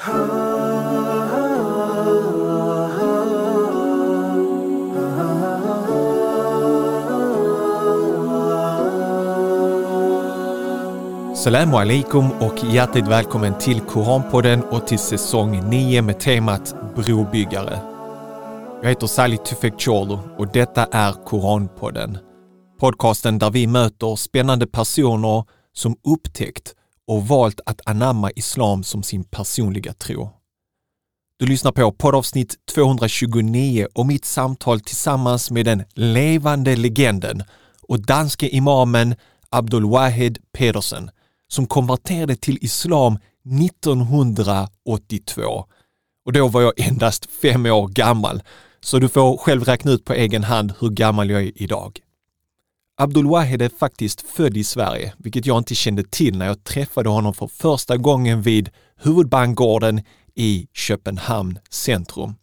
Salamu alaikum och hjärtligt välkommen till Koranpodden och till säsong 9 med temat Brobyggare. Jag heter Salih Tufek Cholo och detta är Koranpodden. Podcasten där vi möter spännande personer som upptäckt och valt att anamma islam som sin personliga tro. Du lyssnar på poddavsnitt 229 och mitt samtal tillsammans med den levande legenden och danske imamen Abdulwahid Pedersen som konverterade till islam 1982. Och då var jag endast fem år gammal, så du får själv räkna ut på egen hand hur gammal jag är idag. Abdulwahid är faktiskt född i Sverige, vilket jag inte kände till när jag träffade honom för första gången vid huvudbangården i Köpenhamn centrum.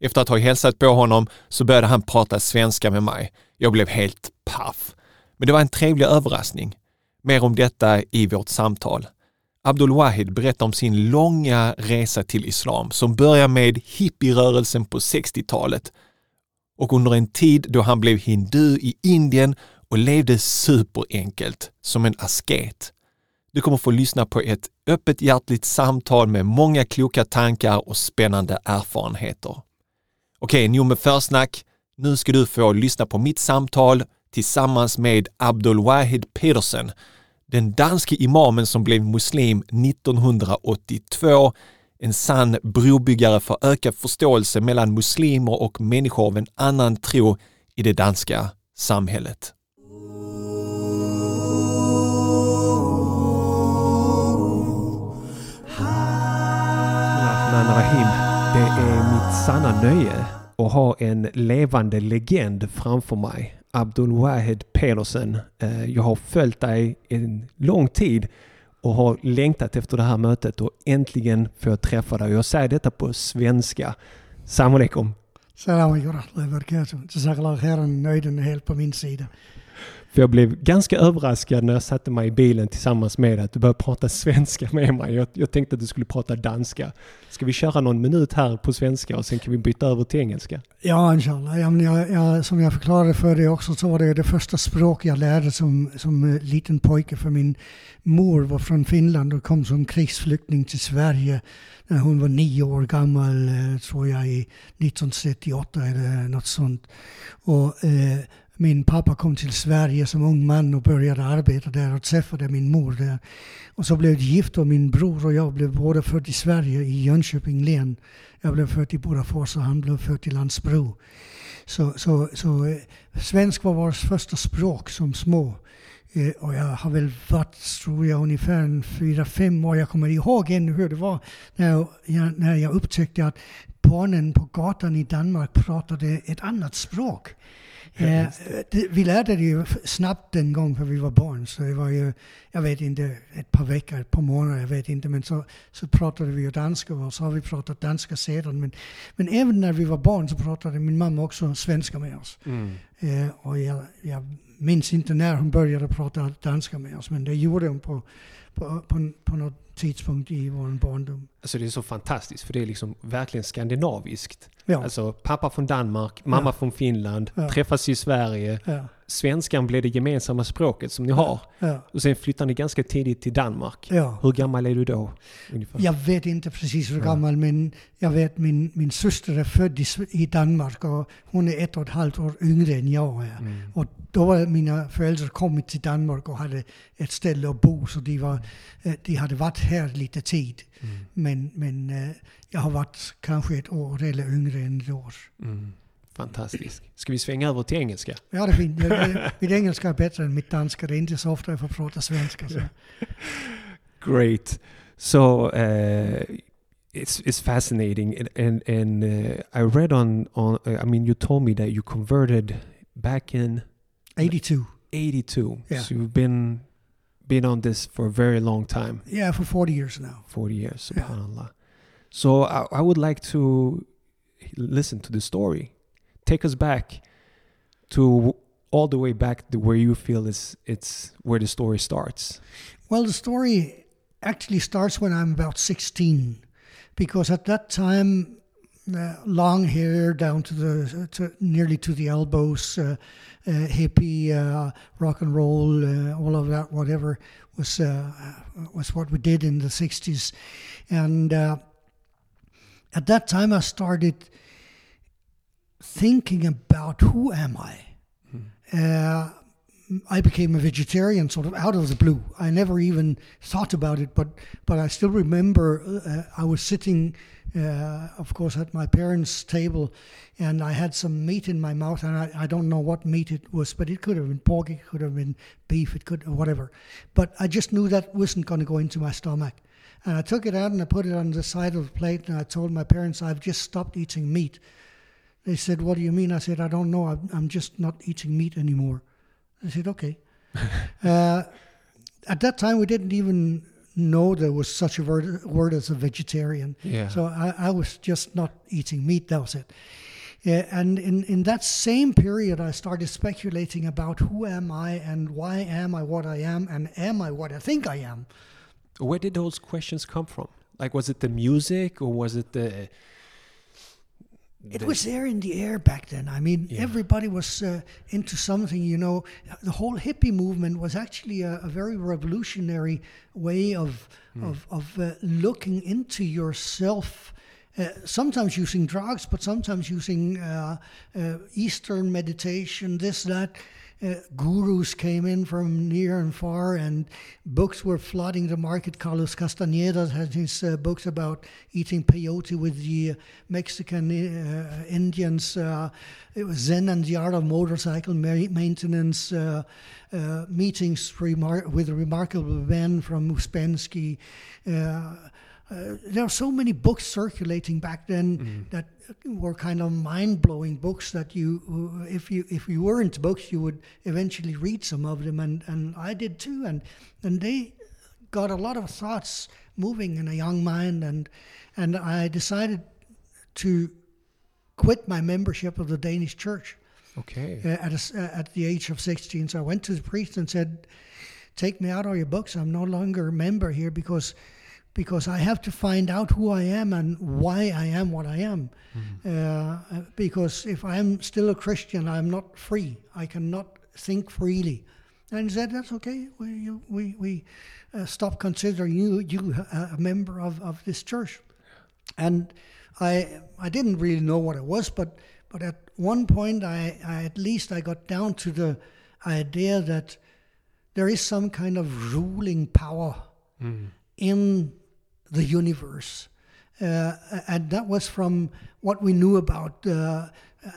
Efter att ha hälsat på honom så började han prata svenska med mig. Jag blev helt paff. Men det var en trevlig överraskning. Mer om detta i vårt samtal. Abdul Wahid berättar om sin långa resa till islam som börjar med hippierörelsen på 60-talet och under en tid då han blev hindu i Indien och levde superenkelt som en asket. Du kommer få lyssna på ett öppet hjärtligt samtal med många kloka tankar och spännande erfarenheter. Okej, nog med försnack. Nu ska du få lyssna på mitt samtal tillsammans med Abdul Wahid Pedersen, den danske imamen som blev muslim 1982, en sann brobyggare för ökad förståelse mellan muslimer och människor av en annan tro i det danska samhället. Rahim. Det är mitt sanna nöje att ha en levande legend framför mig. Abdul Wahed Pedersen. Eh, jag har följt dig en lång tid och har längtat efter det här mötet och äntligen får jag träffa dig. Jag säger detta på svenska. Salam alaikum. Salam alaikum Jazakallah khairan. Nöjden är helt på min sida. För jag blev ganska överraskad när jag satte mig i bilen tillsammans med dig att du började prata svenska med mig. Jag, jag, tänkte att du skulle prata danska. Ska vi köra någon minut här på svenska och sen kan vi byta över till engelska? Ja, inshallah. Ja, jag, jag, som jag förklarade för dig också så var det det första språk jag lärde som, som eh, liten pojke. För min mor var från Finland och kom som krigsflykting till Sverige när hon var nio år gammal, eh, tror jag, i 1938 eller något sånt. Och, eh, min pappa kom till Sverige som ung man och började arbeta där och träffade min mor där. Och så blev de gift och min bror och jag blev båda födda i Sverige i Jönköping län. Jag blev född i Bodafors och han blev född i Landsbro. Så, så, så eh, svensk var vårt första språk som små. Eh, och jag har väl varit, tror jag, ungefär fyra, fem år. Jag kommer ihåg ännu hur det var när jag, när jag upptäckte att barnen på gatan i Danmark pratade ett annat språk. Det, vi lärde det ju snabbt en gång för vi var barn. Så det var ju, jag vet inte, ett par veckor, ett par månader, jag vet inte. Men så, så pratade vi ju danska och så har vi pratat danska sedan. Men, men även när vi var barn så pratade min mamma också svenska med oss. Mm. Eh, och jag, jag minns inte när hon började prata danska med oss, men det gjorde hon på, på, på, på något tidspunkt i vår barndom. Alltså det är så fantastiskt, för det är liksom verkligen skandinaviskt. Ja. Alltså pappa från Danmark, mamma ja. från Finland, ja. träffas i Sverige. Ja. Svenskan blev det gemensamma språket som ni har. Och sen flyttade ni ganska tidigt till Danmark. Hur gammal är du då? Ungefär? Jag vet inte precis hur gammal, men jag vet min, min syster är född i, i Danmark och hon är ett och ett halvt år yngre än jag är. Mm. Och då var mina föräldrar kommit till Danmark och hade ett ställe att bo, så de, var, eh, de hade varit här lite tid. Mm. Men, men eh, jag har varit kanske ett år eller yngre än ett år. Mm. Fantastiskt. Ska vi svänga över till engelska? Ja, det är fint. Mitt engelska är bättre än mitt danska. Det är inte så ofta jag får prata svenska. Så. Great. So uh, it's it's fascinating, and and, and uh, I read on on. Uh, I mean, you told me that you converted back in eighty two. Eighty two. Yeah. So you've been been on this for a very long time. Yeah, for 40 years now. 40 years, subhanAllah. Yeah. So I, I, would like to listen to the story. Take us back to all the way back to where you feel is it's where the story starts. Well, the story actually starts when I'm about 16. because at that time, uh, long hair down to the to nearly to the elbows, uh, uh, hippie, uh, rock and roll, uh, all of that, whatever was uh, was what we did in the '60s, and at that time I started thinking about who am I. Hmm. I became a vegetarian sort of out of the blue. I never even thought about it, but but I still remember uh, I was sitting, uh, of course, at my parents' table, and I had some meat in my mouth, and I, I don't know what meat it was, but it could have been pork, it could have been beef, it could whatever, but I just knew that wasn't going to go into my stomach, and I took it out and I put it on the side of the plate, and I told my parents I've just stopped eating meat. They said, "What do you mean?" I said, "I don't know. I'm, I'm just not eating meat anymore." They said, okay. uh, at that time, we didn't even know there was such a word, word as a vegetarian. Yeah. So I, I, was just not eating meat, that was it. Yeah, and in, in that same period, I started speculating about who am I and why am I what I am and am I what I think I am. Where did those questions come from? Like, was it the music or was it the it was there in the air back then. I mean, yeah. everybody was uh, into something, you know. The whole hippie movement was actually a, a very revolutionary way of, mm. of, of uh, looking into yourself. Uh, sometimes using drugs, but sometimes using uh, uh, Eastern meditation, this, that uh, gurus came in from near and far, and books were flooding the market. Carlos Castaneda had his uh, books about eating peyote with the Mexican uh, Indians. Uh, it was Zen and the Art of Motorcycle Maintenance. Uh, meetings remar- with a remarkable men from Ouspensky. Uh, there are so many books circulating back then mm. that were kind of mind-blowing books that you uh, if you if you weren't books you would eventually read some of them and and I did too and and they got a lot of thoughts moving in a young mind and and I decided to quit my membership of the Danish church. Okay. Uh, at a, uh, at the age of 16 so I went to the priest and said take me out of your books. I'm no longer a member here because because I have to find out who I am and why I am what I am. Mm-hmm. Uh, because if I'm still a Christian, I'm not free. I cannot think freely. And he said, That's okay. We, we, we uh, stop considering you, you a member of, of this church. And I, I didn't really know what it was, but, but at one point, I, I at least I got down to the idea that there is some kind of ruling power mm. in the universe. Uh, and that was from what we knew about uh,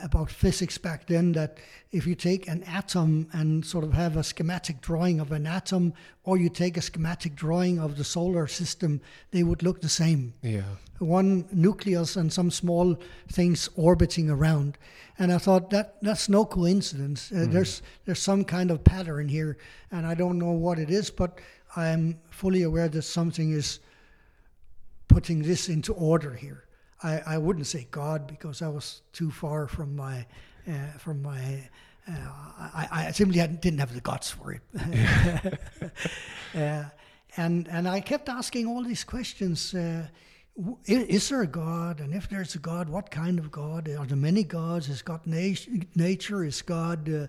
about physics back then. That if you take an atom and sort of have a schematic drawing of an atom, or you take a schematic drawing of the solar system, they would look the same. Yeah. One nucleus and some small things orbiting around. And I thought that that's no coincidence. Uh, mm. There's there's some kind of pattern here, and I don't know what it is, but I'm fully aware that something is putting this into order here. I, I wouldn't say God because I was too far from my uh, from my. Uh, I, I simply didn't have the guts for it. uh, and and I kept asking all these questions. Uh, is there a God? And if there's a God, what kind of God? Are there many gods? Is God nat- nature? Is God uh,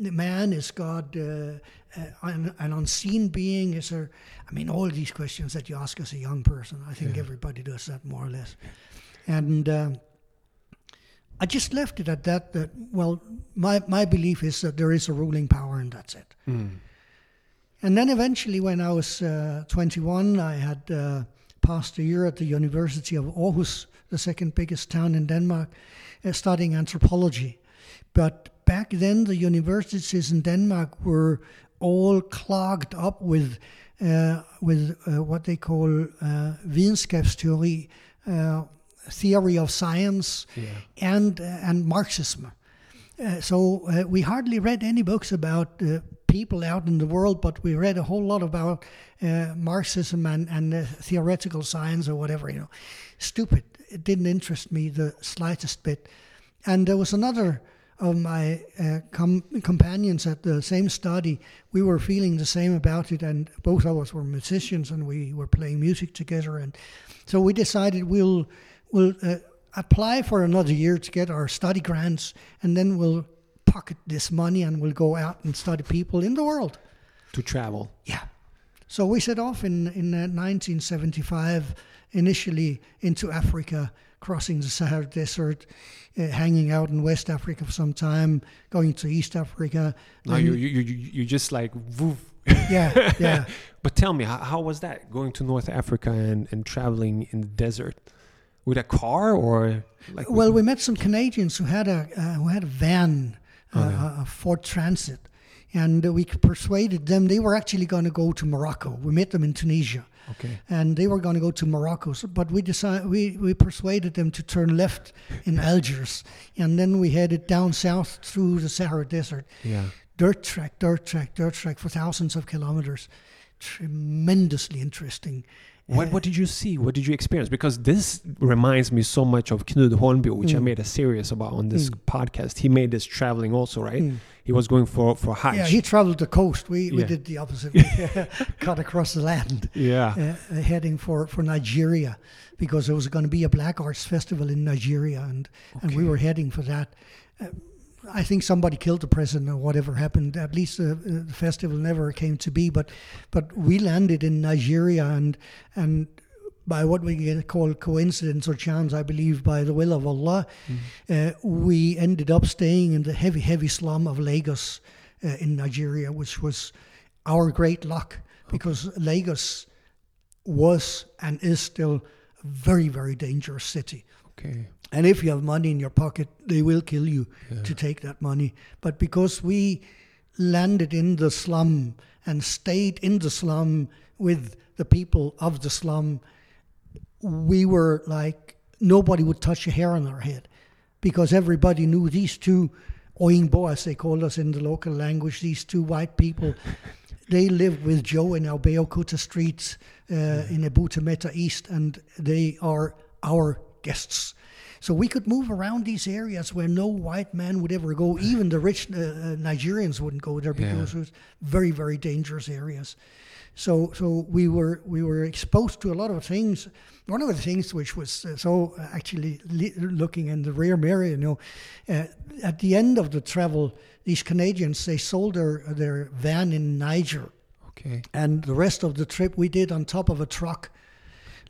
man? Is God uh, uh, an, an, unseen being? Is there? I mean, all these questions that you ask as a young person. I think yeah. everybody does that more or less. And uh, I just left it at that. That well, my my belief is that there is a ruling power, and that's it. Mm. And then eventually, when I was uh, 21, I had uh, passed a year at the University of Aarhus, the second biggest town in Denmark, uh, studying anthropology. But back then the universities in Denmark were all clogged up with uh, with uh, what they call uh, videnskabsteori, uh, theory of science, yeah. and uh, and Marxism. Uh, so uh, we hardly read any books about people out in the world, but we read a whole lot about Marxism and and theoretical science or whatever. You know, stupid. It didn't interest me the slightest bit. And there was another of my uh, com- companions at the same study, we were feeling the same about it, and both of us were musicians, and we were playing music together, and so we decided we'll we'll uh, apply for another year to get our study grants, and then we'll pocket this money and we'll go out and study people in the world. To travel. Yeah. So we set off in in uh, 1975, initially into Africa, crossing the Sahara Desert, uh, hanging out in West Africa for some time, going to East Africa. No, you, you, you, you just like, woof. yeah, yeah. But tell me, how, how was that going to North Africa and, and traveling in the desert with a car or like? Well, we met some Canadians who had a uh, who had a van, uh, Oh, yeah. a Ford Transit, and we persuaded them. They were actually going to go to Morocco. We met them in Tunisia, okay. and they were going to go to Morocco. So, but we decided we we persuaded them to turn left in Algiers, and then we headed down south through the Sahara Desert. Yeah. Dirt track, dirt track, dirt track for thousands of kilometers. Tremendously interesting. What what did you see? What did you experience? Because this reminds me so much of Knud Holmboe, which I Mm. made a series about on this Mm. podcast. He made this traveling also, right? Mm. He was going for for Hajj. Yeah, he traveled the coast. We, we did the opposite. We cut across the land. yeah. uh, uh, heading for, for Nigeria because there was going to be a Black Arts Festival in Nigeria, and, and we were heading for that. Uh, I think somebody killed the president or whatever happened. At least uh, uh, the festival never came to be. But but we landed in Nigeria, and and by what we call coincidence or chance, I believe, by the will of Allah, uh, we ended up staying in the heavy, heavy slum of Lagos uh, in Nigeria, which was our great luck because Lagos was and is still a very, very dangerous city. Okay. And if you have money in your pocket, they will kill you Yeah. to take that money. But because we landed in the slum and stayed in the slum with the people of the slum, we were like nobody would touch a hair on our head because everybody knew these two Oyinbo, as they called us in the local language, these two white people, they lived with Joe in Abeokuta streets uh, in Ebute Metta East, and they are our guests. So we could move around these areas where no white man would ever go. Even the rich uh, uh, Nigerians wouldn't go there Yeah. because it was very, very dangerous areas. So, so we were we were exposed to a lot of things. One of the things which was uh, so actually looking in the rear mirror, you know, uh, at the end of the travel, these Canadians they sold their their van in Niger, Okay. and the rest of the trip we did on top of a truck,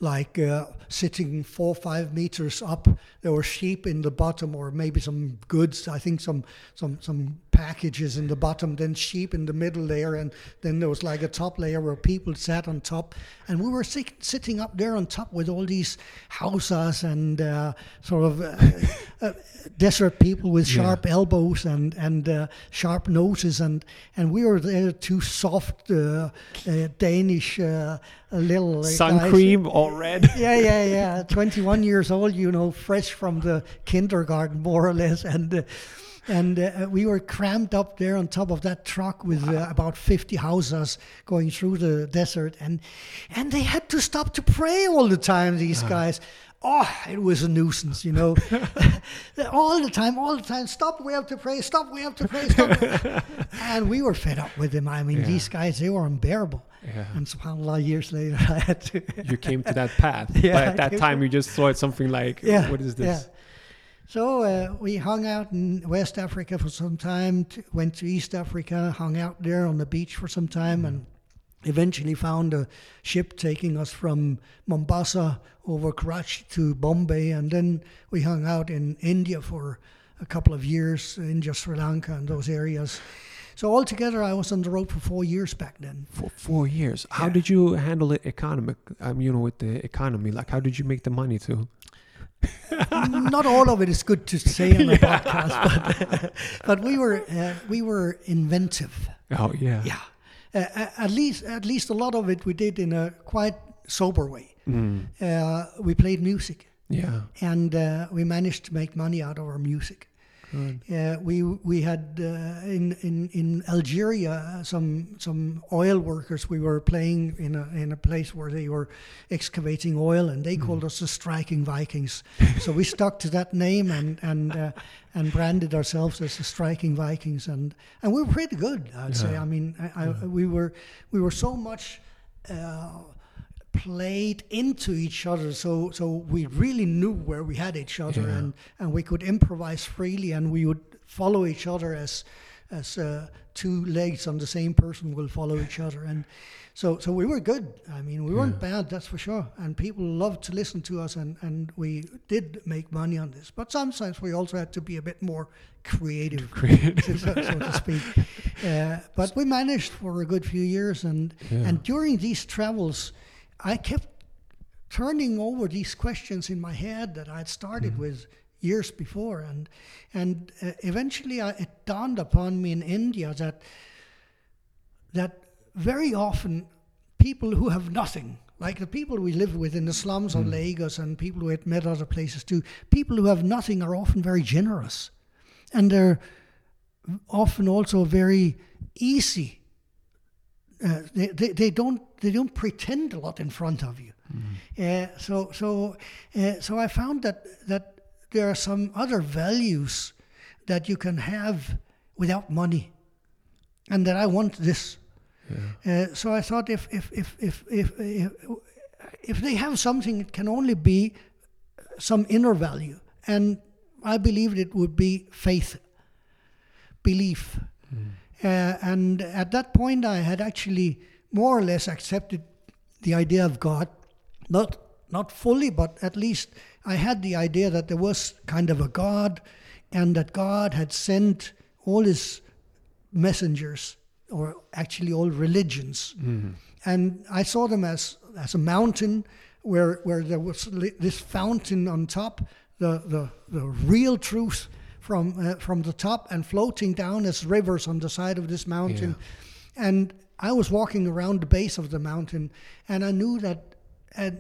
like uh, sitting four or five meters up. There were sheep in the bottom, or maybe some goods. I think some some some packages in the bottom. Then sheep in the middle layer, and then there was like a top layer where people sat on top. And we were sit- sitting up there on top with all these Hausas and uh, sort of uh, uh, desert people with Yeah. sharp elbows and and uh, sharp noses, and and we were there two soft uh, uh, Danish uh, little Sun guys. cream all red. Yeah, yeah, yeah. 21 years old, you know, fresh from the kindergarten, more or less, and. Uh, and uh, we were crammed up there on top of that truck with uh, about 50 Hausas going through the desert, and and they had to stop to pray all the time. These guys, oh, it was a nuisance, you know, all the time, all the time. Stop, we have to pray. Stop, we have to pray. Stop. and we were fed up with them. I mean, Yeah. these guys, they were unbearable. Yeah. And subhanallah, years later, I had to. You came to that path. Yeah, but I at that time, you just thought something like, Yeah. what is this? Yeah. So uh, we hung out in West Africa for some time, t- went to East Africa, hung out there on the beach for some time, and eventually found a ship taking us from Mombasa over Karachi to Bombay. And then we hung out in India for a couple of years, India, Sri Lanka, and those areas. So altogether, I was on the road for four years back then. For four years. How Yeah. did you handle it economic? Um, you know, with the economy, like how did you make the money to? Not all of it is good to say on a podcast, but, but we were uh, we were inventive. Oh yeah. Yeah, uh, at least at least a lot of it we did in a quite sober way. Mm. Uh, we played music, Yeah. and uh, we managed to make money out of our music. Good. Uh, we we had uh, in in in Algeria some some oil workers. We were playing in a in a place where they were excavating oil, and they called us the Striking Vikings. so we stuck to that name and and uh, and branded ourselves as the Striking Vikings, and and we were pretty good. I'd say. I mean, I, I, we were we were so much. Uh, played into each other so so we really knew where we had each other Yeah. and and we could improvise freely and we would follow each other as as uh, two legs on the same person will follow each other and so so we were good i mean we weren't bad that's for sure and people loved to listen to us and and we did make money on this but sometimes we also had to be a bit more creative Creative. so, so to speak uh, but we managed for a good few years and Yeah. and during these travels i kept turning over these questions in my head that I had started with years before, and and uh, eventually I, it dawned upon me in India that that very often people who have nothing, like the people we live with in the slums of Lagos and people who had met other places too, people who have nothing are often very generous, and they're often also very easy. Uh, they, they, they don't they don't pretend a lot in front of you. Uh, so so uh, so I found that that there are some other values that you can have without money, and that I want this. Uh, so I thought if if if if if if, if they have something, it can only be some inner value, and I believed it would be faith, belief. Uh, and at that point, I had actually more or less accepted the idea of God, not not fully, but at least I had the idea that there was kind of a God, and that God had sent all His messengers, or actually all religions, and I saw them as as a mountain where where there was this fountain on top, the the, the real truth from uh, from the top, and floating down as rivers on the side of this mountain, and I was walking around the base of the mountain, and I knew that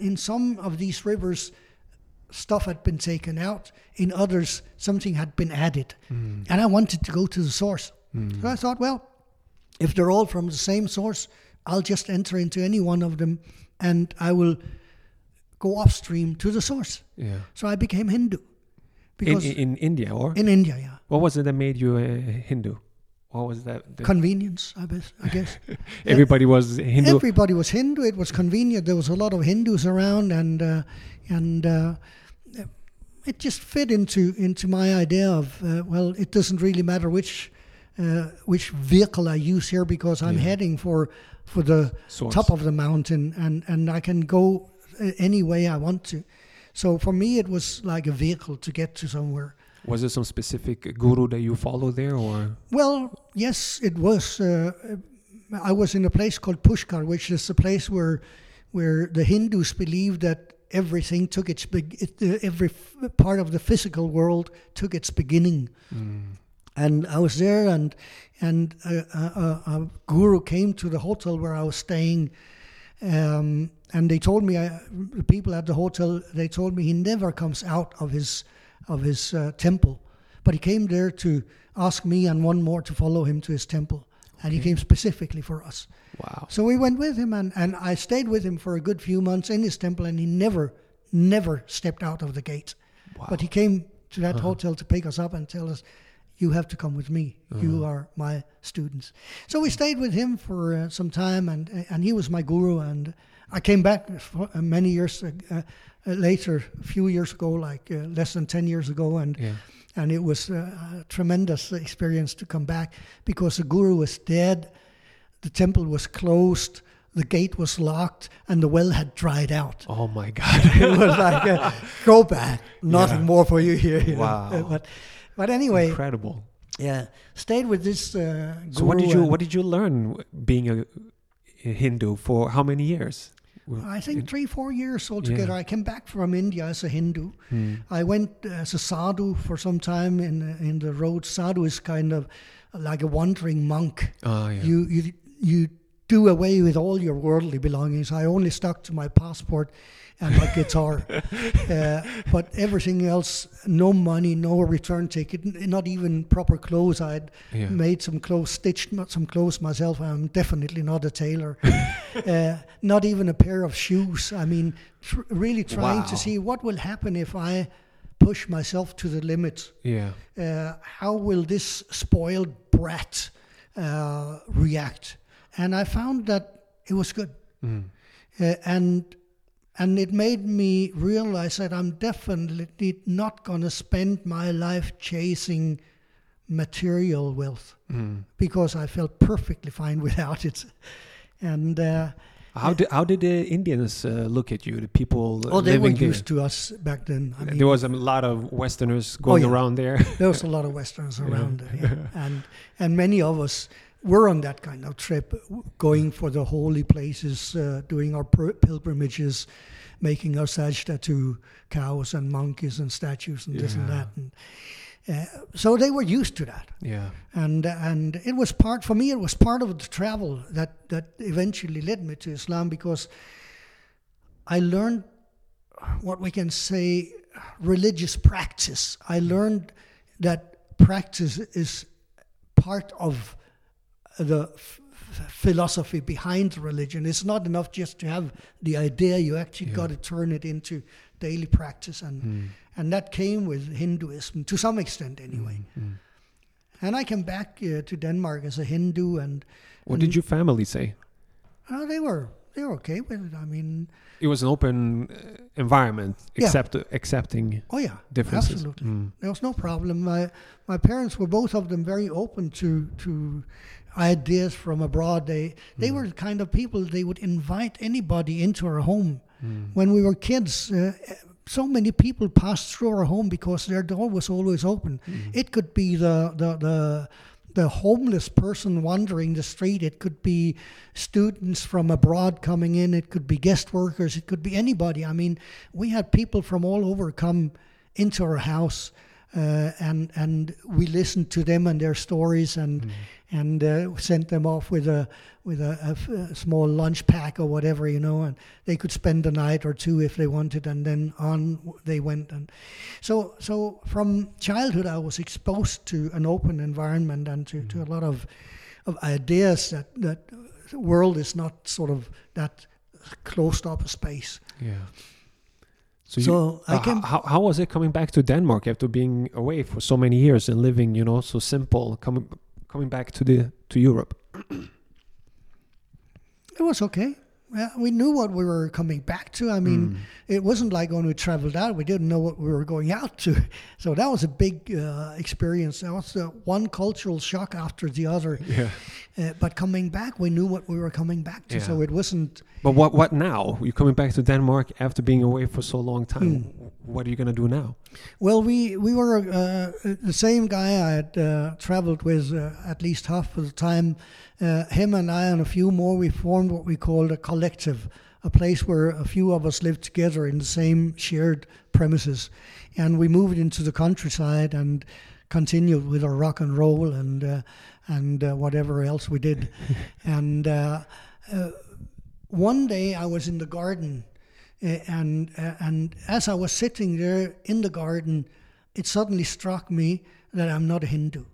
in some of these rivers, stuff had been taken out. In others, something had been added, and I wanted to go to the source. So I thought, well, if they're all from the same source, I'll just enter into any one of them, and I will go upstream to the source. Yeah. So I became Hindu In, because in, in India, or in India, yeah, what was it that made you a Hindu? What was that? the- convenience, I guess. I guess. everybody was Hindu. Everybody was Hindu. It was convenient. There was a lot of Hindus around, and uh, and uh, it just fit into into my idea of uh, well, it doesn't really matter which uh, which vehicle I use here because I'm Yeah. heading for for the Source. top of the mountain, and and I can go uh, any way I want to. So for me, it was like a vehicle to get to somewhere. was there some specific guru that you follow there, or Well, yes, it was. Uh, I was in a place called Pushkar, which is a place where where the Hindus believe that everything took its big, it, uh, every f- part of the physical world took its beginning. And I was there, and and a, a, a- a guru came to the hotel where I was staying, um, and they told me, I, the people at the hotel, they told me he never comes out of his of his uh, temple, but he came there to ask me and one more to follow him to his temple, and he came specifically for us. wow? So we went with him, and, and I stayed with him for a good few months in his temple, and he never, never stepped out of the gate. wow. But he came to that hotel to pick us up and tell us, "You have to come with me. You are my students." So we stayed with him for uh, some time, and and he was my guru. And I came back for, uh, many years uh, uh, later, a few years ago, like uh, less than ten years ago, and Yeah. and it was uh, a tremendous experience to come back because the guru was dead, the temple was closed, the gate was locked, and the well had dried out. Oh my God! it was like, uh, go back, nothing Yeah. more for you here. you. Wow. Uh, But, but anyway, Incredible. yeah, stayed with this uh, So what did you what did you learn being a, a Hindu for how many years? I think three, four years altogether. I came back from India as a Hindu. Hmm. I went as a sadhu for some time in in the road. Sadhu is kind of like a wandering monk. Oh yeah. You you you do away with all your worldly belongings. I only stuck to my passport and my guitar. Uh, but everything else, no money, no return ticket, not even proper clothes. I'd Yeah. made some clothes, stitched some clothes myself. I'm definitely not a tailor. uh, not even a pair of shoes. I mean, tr- really trying Wow. to see what will happen if I push myself to the limit. Yeah. Uh, how will this spoiled brat uh, react? And I found that it was good. Mm. Uh, and and it made me realize that I'm definitely not going to spend my life chasing material wealth Mm. because I felt perfectly fine without it. And uh, How did how did the Indians uh, look at you? The people oh, they were living there? used to us back then. I mean, there was a lot of Westerners going yeah. around there. there was a lot of Westerners around, uh, yeah. and and many of us were on that kind of trip, going for the holy places, uh, doing our per- pilgrimages, making our sajda to cows and monkeys and statues and this and that, and uh, so they were used to that, yeah. and and it was part for me. It was part of the travel that that eventually led me to Islam because I learned what we can say religious practice. I learned that practice is part of the f- philosophy behind religion. It's not enough just to have the idea. You actually Yeah. got to turn it into daily practice, and Mm. and that came with Hinduism to some extent, anyway. Mm. And I came back uh, to Denmark as a Hindu, and What did your family say? uh, they were they were okay with it. I mean, It was an open uh, environment, Yeah. accepting oh yeah, differences. absolutely. Mm. There was no problem. My my parents were both of them very open to to ideas from abroad. They they were the kind of people they would invite anybody into our home. Mm. When we were kids, uh, so many people passed through our home because their door was always open. It could be the the the the homeless person wandering the street. It could be students from abroad coming in. It could be guest workers. It could be anybody. I mean, we had people from all over come into our house, uh, and and we listened to them and their stories, and and uh, sent them off with a with a, a f- a small lunch pack or whatever, you know, and they could spend a night or two if they wanted, and then on they went. And so, so from childhood, I was exposed to an open environment and to, to a lot of of ideas that that the world is not sort of that closed up space. Yeah. So, you, So I uh, came- how, how was it coming back to Denmark after being away for so many years and living, you know, so simple, coming coming back to the to Europe? It was okay. Yeah, we knew what we were coming back to. I mean, it wasn't like when we traveled out, we didn't know what we were going out to. So that was a big uh, experience. That was uh, one cultural shock after the other. Yeah. Uh, but coming back, we knew what we were coming back to. So it wasn't. But what what now? You're coming back to Denmark after being away for so long time. Hmm. What are you gonna do now? Well, we we were uh, the same guy I had uh, traveled with uh, at least half of the time. Uh, him and I and a few more, we formed what we called a collective, a place where a few of us lived together in the same shared premises, and we moved into the countryside and continued with our rock and roll and uh, and uh, whatever else we did, and. Uh, uh, one day I was in the garden, and and as I was sitting there in the garden, it suddenly struck me that I'm not a Hindu,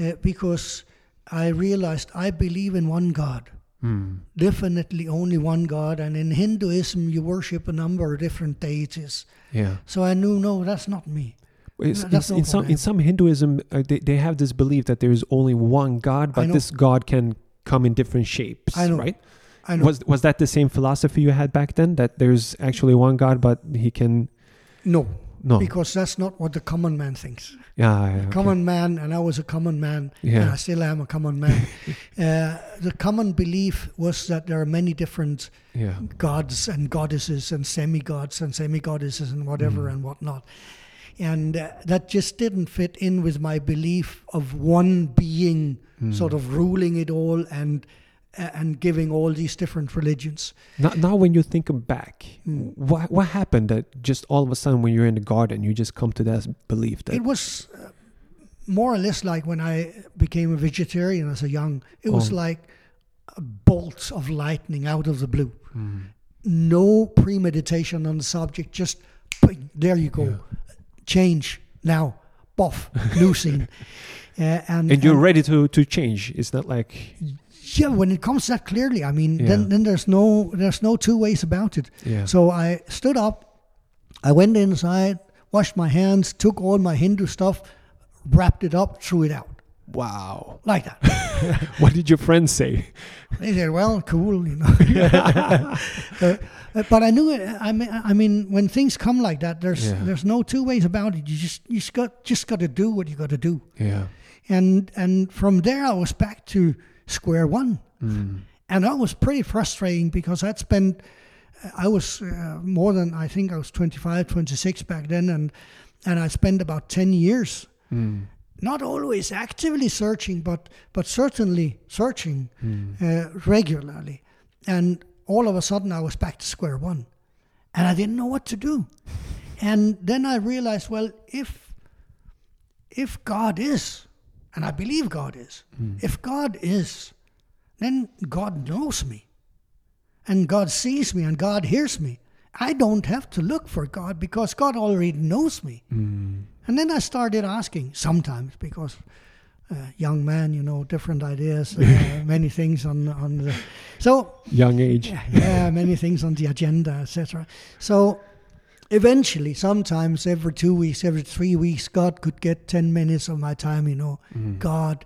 uh, because I realized I believe in one God, Hmm. definitely only one God, and in Hinduism you worship a number of different deities. Yeah. So I knew no, that's not me. It's- that's in, not in some in some Hinduism, uh, they, they have this belief that there is only one God, but this God can come in different shapes. I know. Right? Was was that the same philosophy you had back then? That there's actually one God, but he can no, no. because that's not what the common man thinks. yeah, yeah, okay. common man, and I was a common man, Yeah. and I still am a common man. uh, the common belief was that there are many different Yeah. gods and goddesses and semi-gods and semi-goddesses and whatever Mm. and whatnot. And uh, that just didn't fit in with my belief of one being Mm. sort of ruling it all and and giving all these different religions. Now, now when you think back, Mm. what what happened that just all of a sudden when you're in the garden, you just come to that belief that It was uh, more or less like when I became a vegetarian as a young. It was Oh. like bolts of lightning out of the blue. Mm. No premeditation on the subject, just bing, there you go. Yeah. Change now, buff, new scene. Uh, and, And you're ready to to change. It's not like yeah, when it comes that clearly, I mean, Yeah. then then there's no there's no two ways about it. yeah. So I stood up, I went inside, washed my hands, took all my Hindu stuff, wrapped it up, threw it out wow. like that. What did your friends say? They said, "Well, cool," you know. Uh, uh, but I knew it. I mean, I mean, when things come like that, there's Yeah. there's no two ways about it. You just you just got just got to do what you got to do. Yeah. And and from there, I was back to square one. Mm. and that was pretty frustrating because I'd spent I was uh, more than I think I was 25 26 back then and and I spent about 10 years Mm. not always actively searching but but certainly searching Mm. uh, regularly and all of a sudden I was back to square one and I didn't know what to do and then I realized well if if God is and I believe God is if God is then God knows me. And God sees me and God hears me. I don't have to look for God because God already knows me. Mm. And then I started asking sometimes because uh, young man, you know, different ideas, uh, many things on on the so Young age. yeah, yeah, many things on the agenda, etc. So eventually, sometimes every two weeks, every three weeks, God could get ten minutes of my time. You know, Mm. God,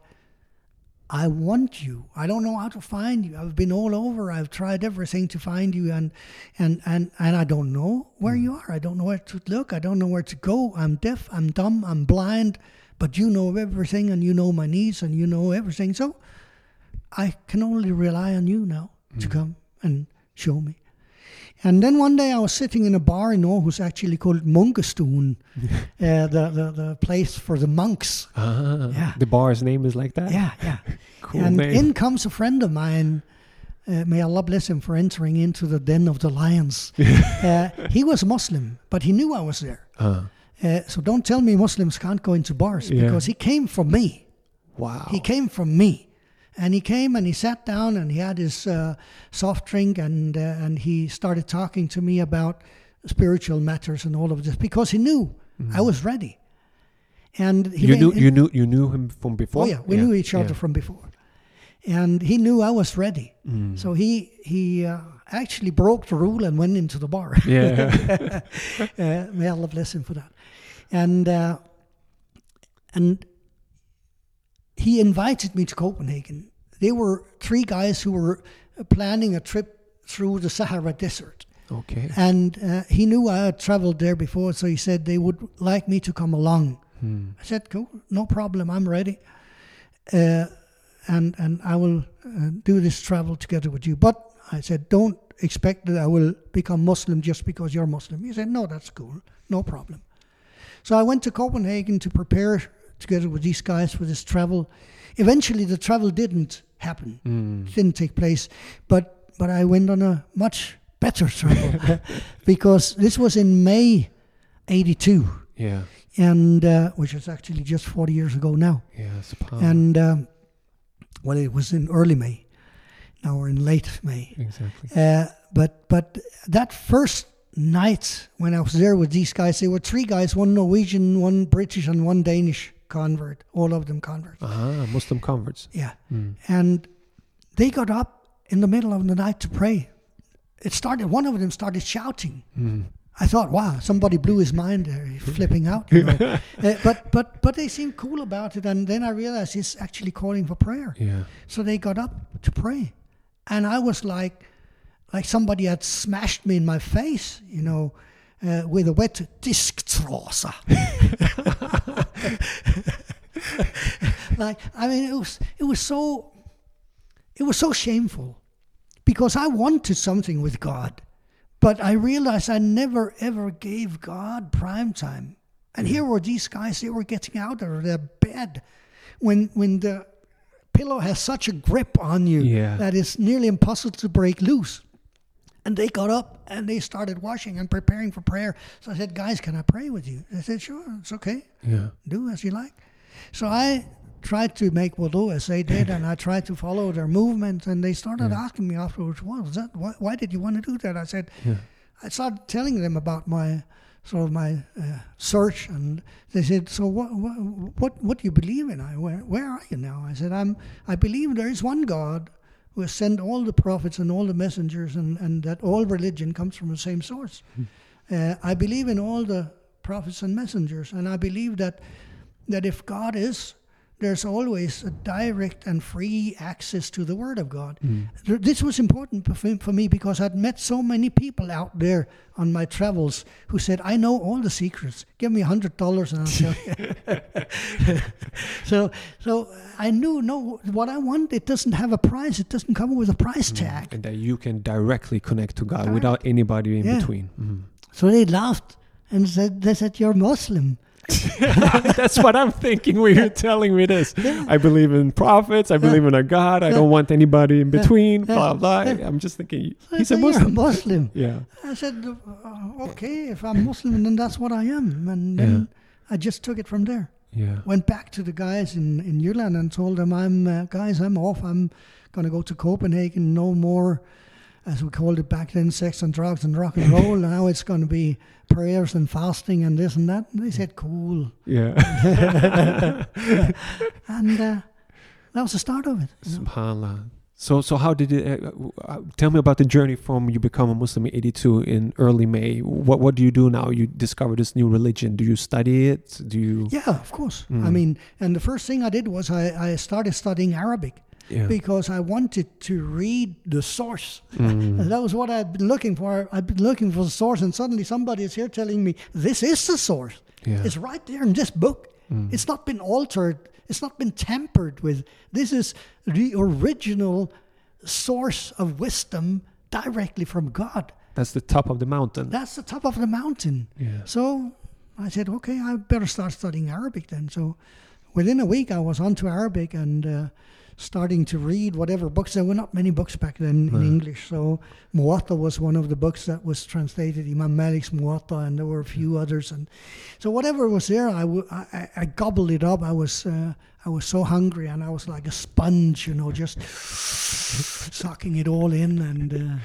I want you. I don't know how to find you. I've been all over. I've tried everything to find you, and and and and I don't know where you are. I don't know where to look. I don't know where to go. I'm deaf. I'm dumb. I'm blind. But you know everything, and you know my needs, and you know everything. So I can only rely on you now to come and show me. And then one day I was sitting in a bar in Aarhus, actually called Munkestuen, uh, the, the the place for the monks. Ah, Yeah. The bar's name is like that? Yeah, yeah. Cool and name. in comes a friend of mine. Uh, may Allah bless him for entering into the den of the lions. uh, he was Muslim, but he knew I was there. Ah, Uh, so don't tell me Muslims can't go into bars Yeah. because he came from me. wow. He came from me. And he came and he sat down and he had his uh, soft drink and uh, and he started talking to me about spiritual matters and all of this because he knew I was ready. And he you knew you knew you knew him from before? Oh yeah, we knew each other yeah. from before, and he knew I was ready. Mm. So he he uh, actually broke the rule and went into the bar. Yeah. uh, may Allah bless him for that. And uh, and he invited me to Copenhagen. They were three guys who were planning a trip through the Sahara Desert. okay. And uh, he knew I had traveled there before, so he said they would like me to come along. Hmm. I said, "Cool, no problem. I'm ready, uh, and and I will uh, do this travel together with you." But I said, "Don't expect that I will become Muslim just because you're Muslim." He said, "No, that's cool, no problem." So I went to Copenhagen to prepare together with these guys for this travel. Eventually, the travel didn't happen, Mm. didn't take place, but but I went on a much better travel because this was in May '82 Yeah. and uh, which is actually just 40 years ago now. Yeah. And um, well, it was in early May. Now we're in late May. exactly. Uh, but but that first night when I was there with these guys, there were three guys: one Norwegian, one British, and one Danish convert. All of them converts. Ah, Muslim converts. Yeah, Mm. and they got up in the middle of the night to pray. It started. One of them started shouting. Mm. I thought, wow, somebody blew his mind there, he's flipping out. You know? uh, but but but they seemed cool about it, and then I realized he's actually calling for prayer. Yeah. So they got up to pray, and I was like, like somebody had smashed me in my face, you know, uh, with a wet disk disktrasa. like I mean, it was it was so it was so shameful because I wanted something with God, but I realized I never ever gave God prime time. And here were these guys; they were getting out of their bed when when the pillow has such a grip on you Yeah. that it's nearly impossible to break loose. And they got up and they started washing and preparing for prayer. So I said, "Guys, can I pray with you?" They said, "Sure, it's okay." Yeah. do as you like. So I tried to make wudu as they did, and I tried to follow their movement. And they started Yeah. asking me afterwards, "What was that? Why, why did you want to do that?" I said, Yeah. I started telling them about my sort of my uh, search, and they said, "So what? What? What, what do you believe in?" I where, where are you now? I said, "I'm. I believe there is one God." Who has sent all the prophets and all the messengers, and, and that all religion comes from the same source. Uh, I believe in all the prophets and messengers, and I believe that that if God is, there's always a direct and free access to the Word of God. Th- This was important for me because I'd met so many people out there on my travels who said, "I know all the secrets. Give me a hundred dollars and I'll tell you." so, so I knew no, what I want. It doesn't have a price. It doesn't come with a price tag. And that you can directly connect to God Direct. without anybody in Yeah. between. Mhm. So they laughed and said, "They said you're Muslim." That's what I'm thinking when you're telling me this. I believe in prophets. I believe in a God. I don't want anybody in between. Blah blah. I'm just thinking he's a said, "You're Muslim. Muslim. Yeah. I said, uh, okay, if I'm Muslim, then that's what I am. And then I just took it from there. Yeah. Went back to the guys in, in Jylland and told them, I'm, uh, guys, I'm off. I'm going to go to Copenhagen. No more, as we called it back then, sex and drugs and rock and roll. now it's going to be prayers and fasting and this and that. And they said, cool. Yeah. And uh, that was the start of it. Subhanallah. So so how did it? Uh, uh, tell me about the journey from you become a Muslim in '82 in early May. What what do you do now? You discover this new religion. Do you study it? Do you? Yeah, of course. I Mm. mean, and the first thing I did was I, I started studying Arabic Yeah. because I wanted to read the source. Mm. And that was what I'd been looking for. I'd been looking for the source, and suddenly somebody is here telling me this is the source. Yeah. It's right there in this book. Mm. It's not been altered. It's not been tampered with. This is the original source of wisdom directly from God. That's the top of the mountain. That's the top of the mountain. Yeah. So I said, okay, I better start studying Arabic then. So within a week, I was onto Arabic and uh, starting to read whatever books. There were not many books back then in English. So Muwatta was one of the books that was translated, Imam Malik's Muwatta, and there were a few others. And so whatever was there, I, w- I, I- gobbled it up. I was, uh, I was so hungry and I was like a sponge, you know, just sucking it all in and. Uh,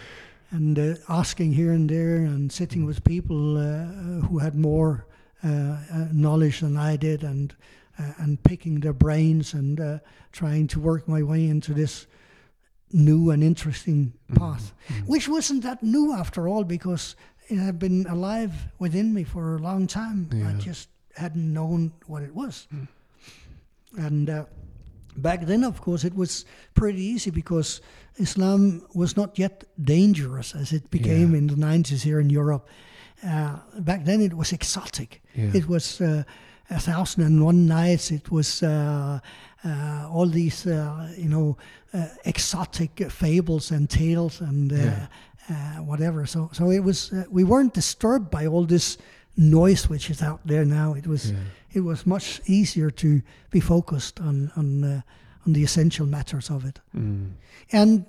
and uh, asking here and there and sitting with people uh, who had more uh, uh, knowledge than I did and uh, and picking their brains and uh, trying to work my way into this new and interesting path, which wasn't that new after all because it had been alive within me for a long time. I just hadn't known what it was. And uh, back then, of course, it was pretty easy because Islam was not yet dangerous as it became Yeah. in the 90s here in Europe. Uh, back then, it was exotic. Yeah. It was uh, a thousand and one nights. It was uh, uh, all these, uh, you know, uh, exotic fables and tales and uh, Yeah. uh, whatever. So, so it was. Uh, we weren't disturbed by all this noise which is out there now. It was. Yeah. It was much easier to be focused on on uh, on the essential matters of it. Mm. And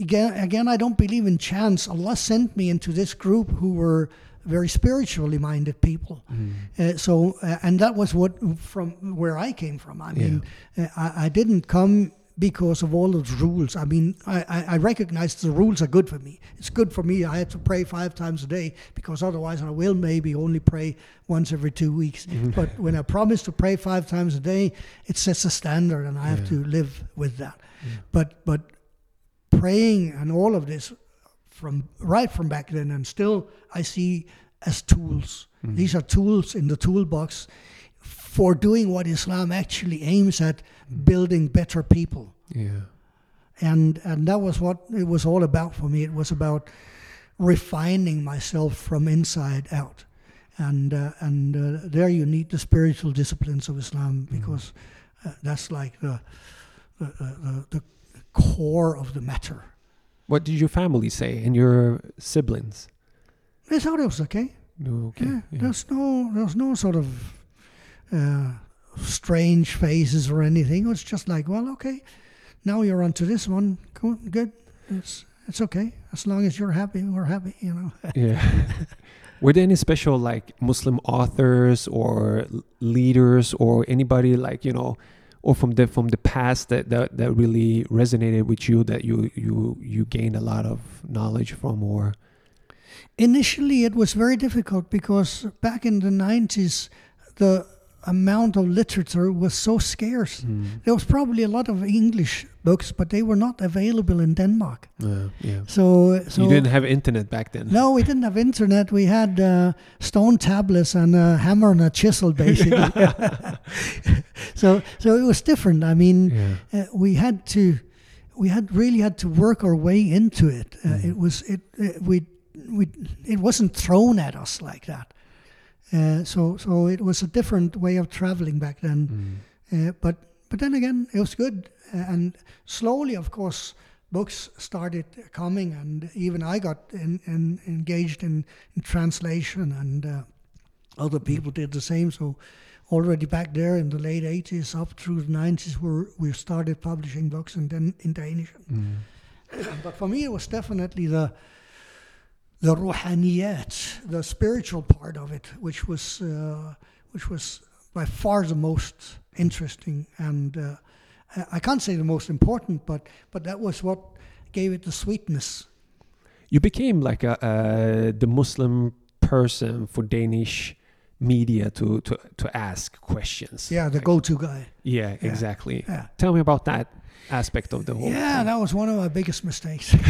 again, again, I don't believe in chance. Allah sent me into this group who were very spiritually minded people. Mm. Uh, so, uh, and that was what from where I came from. I mean, uh, I, I didn't come because of all those rules. I mean, I, I, the rules are good for me. It's good for me. I have to pray five times a day because otherwise I will maybe only pray once every two weeks. But when I promise to pray five times a day, it sets a standard, and I have to live with that. But but praying and all of this from right from back then and still I see as tools. These are tools in the toolbox for doing what Islam actually aims at building better people. Yeah. And and that was what it was all about for me. It was about refining myself from inside out. And uh, and uh, there you need the spiritual disciplines of Islam because uh, that's like the the, the the core of the matter. What did your family say and your siblings? They thought it was okay. Okay. Yeah, yeah. there's no there's no sort of uh, strange faces or anything. It was just like, well, okay, now you're onto this one. Cool, good. It's it's okay as long as you're happy. We're happy, you know. yeah. Were there any special like Muslim authors or leaders or anybody like you know, or from the from the past that that, that really resonated with you that you you you gained a lot of knowledge from or Initially, it was very difficult because back in the 90s, the amount of literature was so scarce. Mm. There was probably a lot of English books, but they were not available in Denmark. uh, yeah. So, so you didn't have internet back then. No, we didn't have internet. We had uh, stone tablets and a hammer and a chisel, basically. so, so it was different. I mean, Yeah. uh, we had to, we had really had to work our way into it. Uh, Mm. It was it, it we we it wasn't thrown at us like that. Uh, so so it was a different way of traveling back then. Mm. Uh, but but then again, it was good, uh, and slowly, of course, books started coming, and even I got in, in, engaged in, in translation, and uh, other people did the same. So already back there in the late '80s, up through the '90s, we we started publishing books, and then in Danish. Mm. But for me, it was definitely the the ruhaniyat, the spiritual part of it, which was uh, which was by far the most interesting, and uh, I- can't say the most important, but but that was what gave it the sweetness. You became like a uh, the Muslim person for Danish media to to to ask questions. Yeah, the Like- go-to guy. Yeah, exactly. Yeah. Tell me about that aspect of the whole. Yeah, thing. that was one of my biggest mistakes.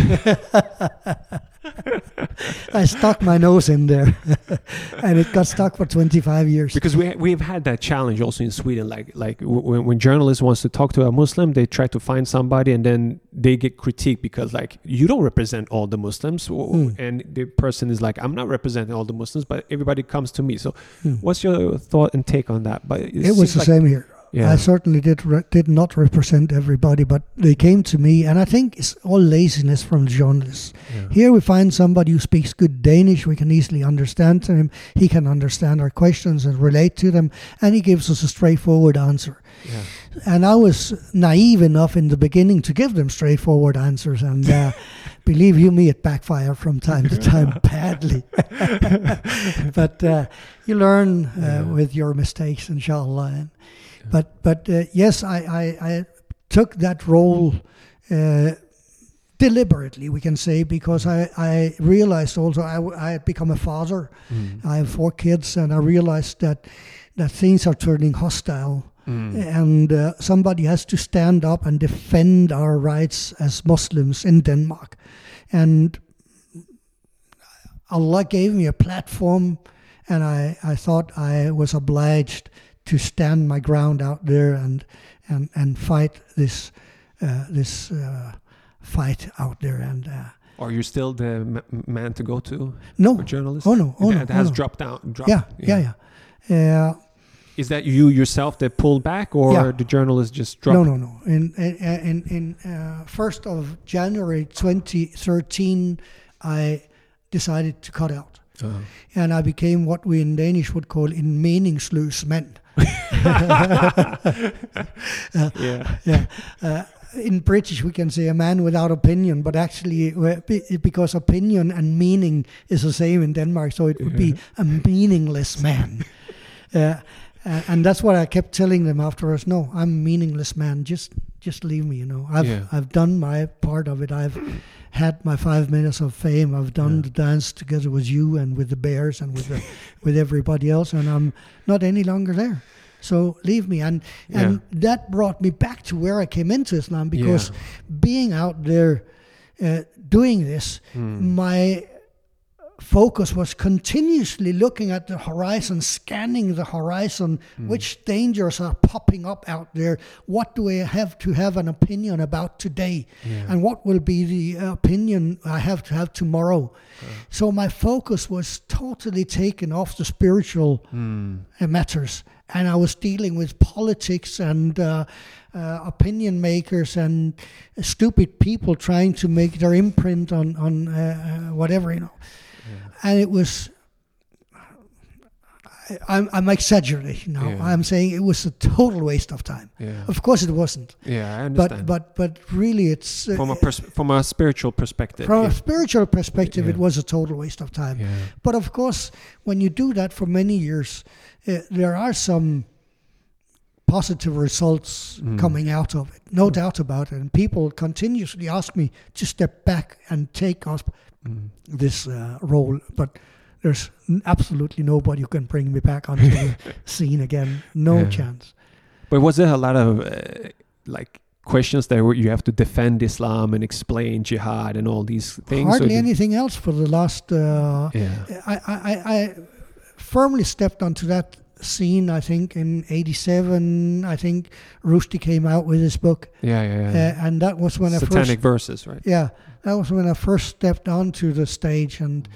I stuck my nose in there, and it got stuck for 25 years. because we we've had that challenge also in Sweden. Like like when when journalists wants to talk to a Muslim, they try to find somebody and then they get critiqued because like you don't represent all the Muslims, Hmm. and the person is like I'm not representing all the Muslims, but everybody comes to me. So Hmm. what's your thought and take on that? But It was the same here. Yeah. I certainly did re- did not represent everybody, but they came to me, and I think it's all laziness from the journalists. Yeah. Here we find somebody who speaks good Danish. We can easily understand him. He can understand our questions and relate to them, and he gives us a straightforward answer. Yeah. And I was naive enough in the beginning to give them straightforward answers, and uh, believe you me, it backfired from time to time badly. but uh, you learn uh, with your mistakes, inshallah. And, But but uh, yes, I, I, I took that role uh, deliberately, we can say, because I, I realized also I, I had become a father. Mm. I have four kids, and I realized that that things are turning hostile Mm. and uh, somebody has to stand up and defend our rights as Muslims in Denmark. And Allah gave me a platform, and I, I thought I was obliged to stand my ground out there and and, and fight this uh, this uh, fight out there. And uh, Are you still the m- man to go to no, for journalists? oh no, oh It no, it oh has no. dropped down. Dropped, yeah, yeah, yeah. Uh, Is that you yourself that pulled back, or Yeah. the journalist just dropped? No, no, no. In in in, in uh, first of January 2013, I decided to cut out, Uh, and I became what we in Danish would call en meningsløs mand. yeah. yeah. Uh, in British, we can say a man without opinion, but actually, uh, because opinion and meaning is the same in Denmark, so it would be a meaningless man. Uh, uh, and that's what I kept telling them afterwards. No, I'm a meaningless man. Just, just leave me. You know, I've Yeah. I've done my part of it. I've had my five minutes of fame. I've done Yeah. the dance together with you and with the Bears and with the, with everybody else, and I'm not any longer there. So leave me. And and that brought me back to where I came into Islam because being out there uh, doing this, Hmm. my focus was continuously looking at the horizon, scanning the horizon. Which dangers are popping up out there? What do I have to have an opinion about today? Yeah. And what will be the opinion I have to have tomorrow? So my focus was totally taken off the spiritual Mm. uh, matters, and I was dealing with politics and uh, uh, opinion makers and stupid people trying to make their imprint on on uh, uh, whatever you know. And it was I'm, I'm exaggerating now. Yeah. I'm saying it was a total waste of time. Yeah. Of course, it wasn't. Yeah, I But understand. but but but really, it's uh, from a pers- from a spiritual perspective. from a spiritual perspective, it was a total waste of time. yeah. But of course, when you do that for many years, uh, there are some positive results Mm. coming out of it, no doubt about it. And people continuously ask me to step back and take up Mm. this uh, role, but there's absolutely nobody who can bring me back onto the scene again. No Yeah. chance. But was there a lot of uh, like questions there where you have to defend Islam and explain jihad and all these things? Hardly anything else for the last. Uh, Yeah. I, I, I- I firmly stepped onto that scene, I think, in 87. I think Rushdie came out with his book. Yeah, yeah, yeah. Uh, and that was when I first. Satanic verses, right? Yeah, that was when I first stepped onto the stage. And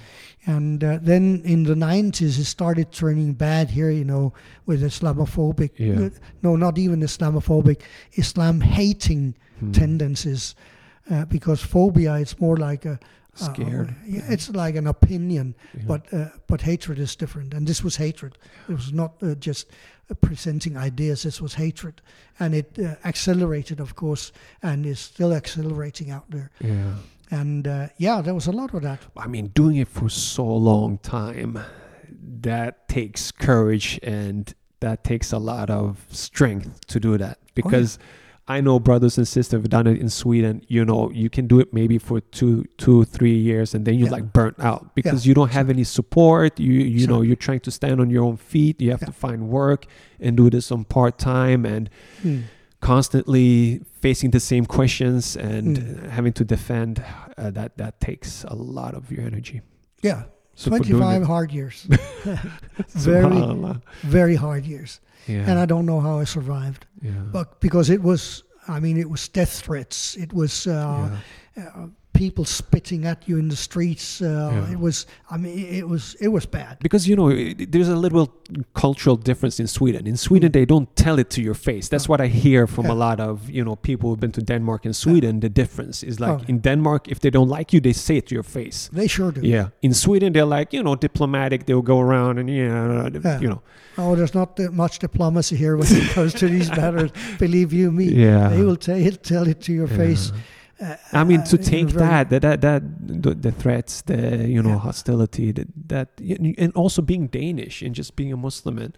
and uh, then in the 90s, it started turning bad here, you know, with Islamophobic. Yeah. No, not even Islamophobic, Islam hating Hmm. tendencies. Uh, because phobia, it's more like a. uh, Scared. yeah, it's like an opinion, Yeah. but uh, but hatred is different, and this was hatred. It was not uh, just uh, presenting ideas. This was hatred, and it uh, accelerated, of course, and is still accelerating out there. yeah. And uh, yeah, there was a lot of that. I mean, doing it for so long time, that takes courage and that takes a lot of strength to do that. Because I know brothers and sisters have done it in Sweden. You know, you can do it maybe for two, two, three years, and then you're Yeah. like burnt out because you don't have any support. You, you know, you're trying to stand on your own feet. You have Yeah. to find work and do this on part time and Hmm. constantly facing the same questions and Mm. having to defend. Uh, that that takes a lot of your energy. Yeah, So 25 hard years, very very hard years, Yeah. and I don't know how I survived. yeah. But because it was, I mean, it was death threats. It was. Uh, yeah. uh, people spitting at you in the streets. Uh, Yeah. It was, I mean, it was, it was bad. Because you know, it- there's a little cultural difference in Sweden. In Sweden, they don't tell it to your face. That's Mm. No. what I hear from a lot of you know people who've been to Denmark and Sweden. The difference is like Oh. in Denmark, if they don't like you, they say it to your face. They sure do. Yeah. In Sweden, they're like you know diplomatic. They'll go around and yeah, Yeah. you know. Oh, there's not that much diplomacy here when it comes to these matters. Believe you me. Yeah. They will tell it, tell it to your Yeah. face. Uh, I mean, to uh, take that, that, that, that, the, the threats, the you know Yeah. hostility, that, that, and also being Danish and just being a Muslim and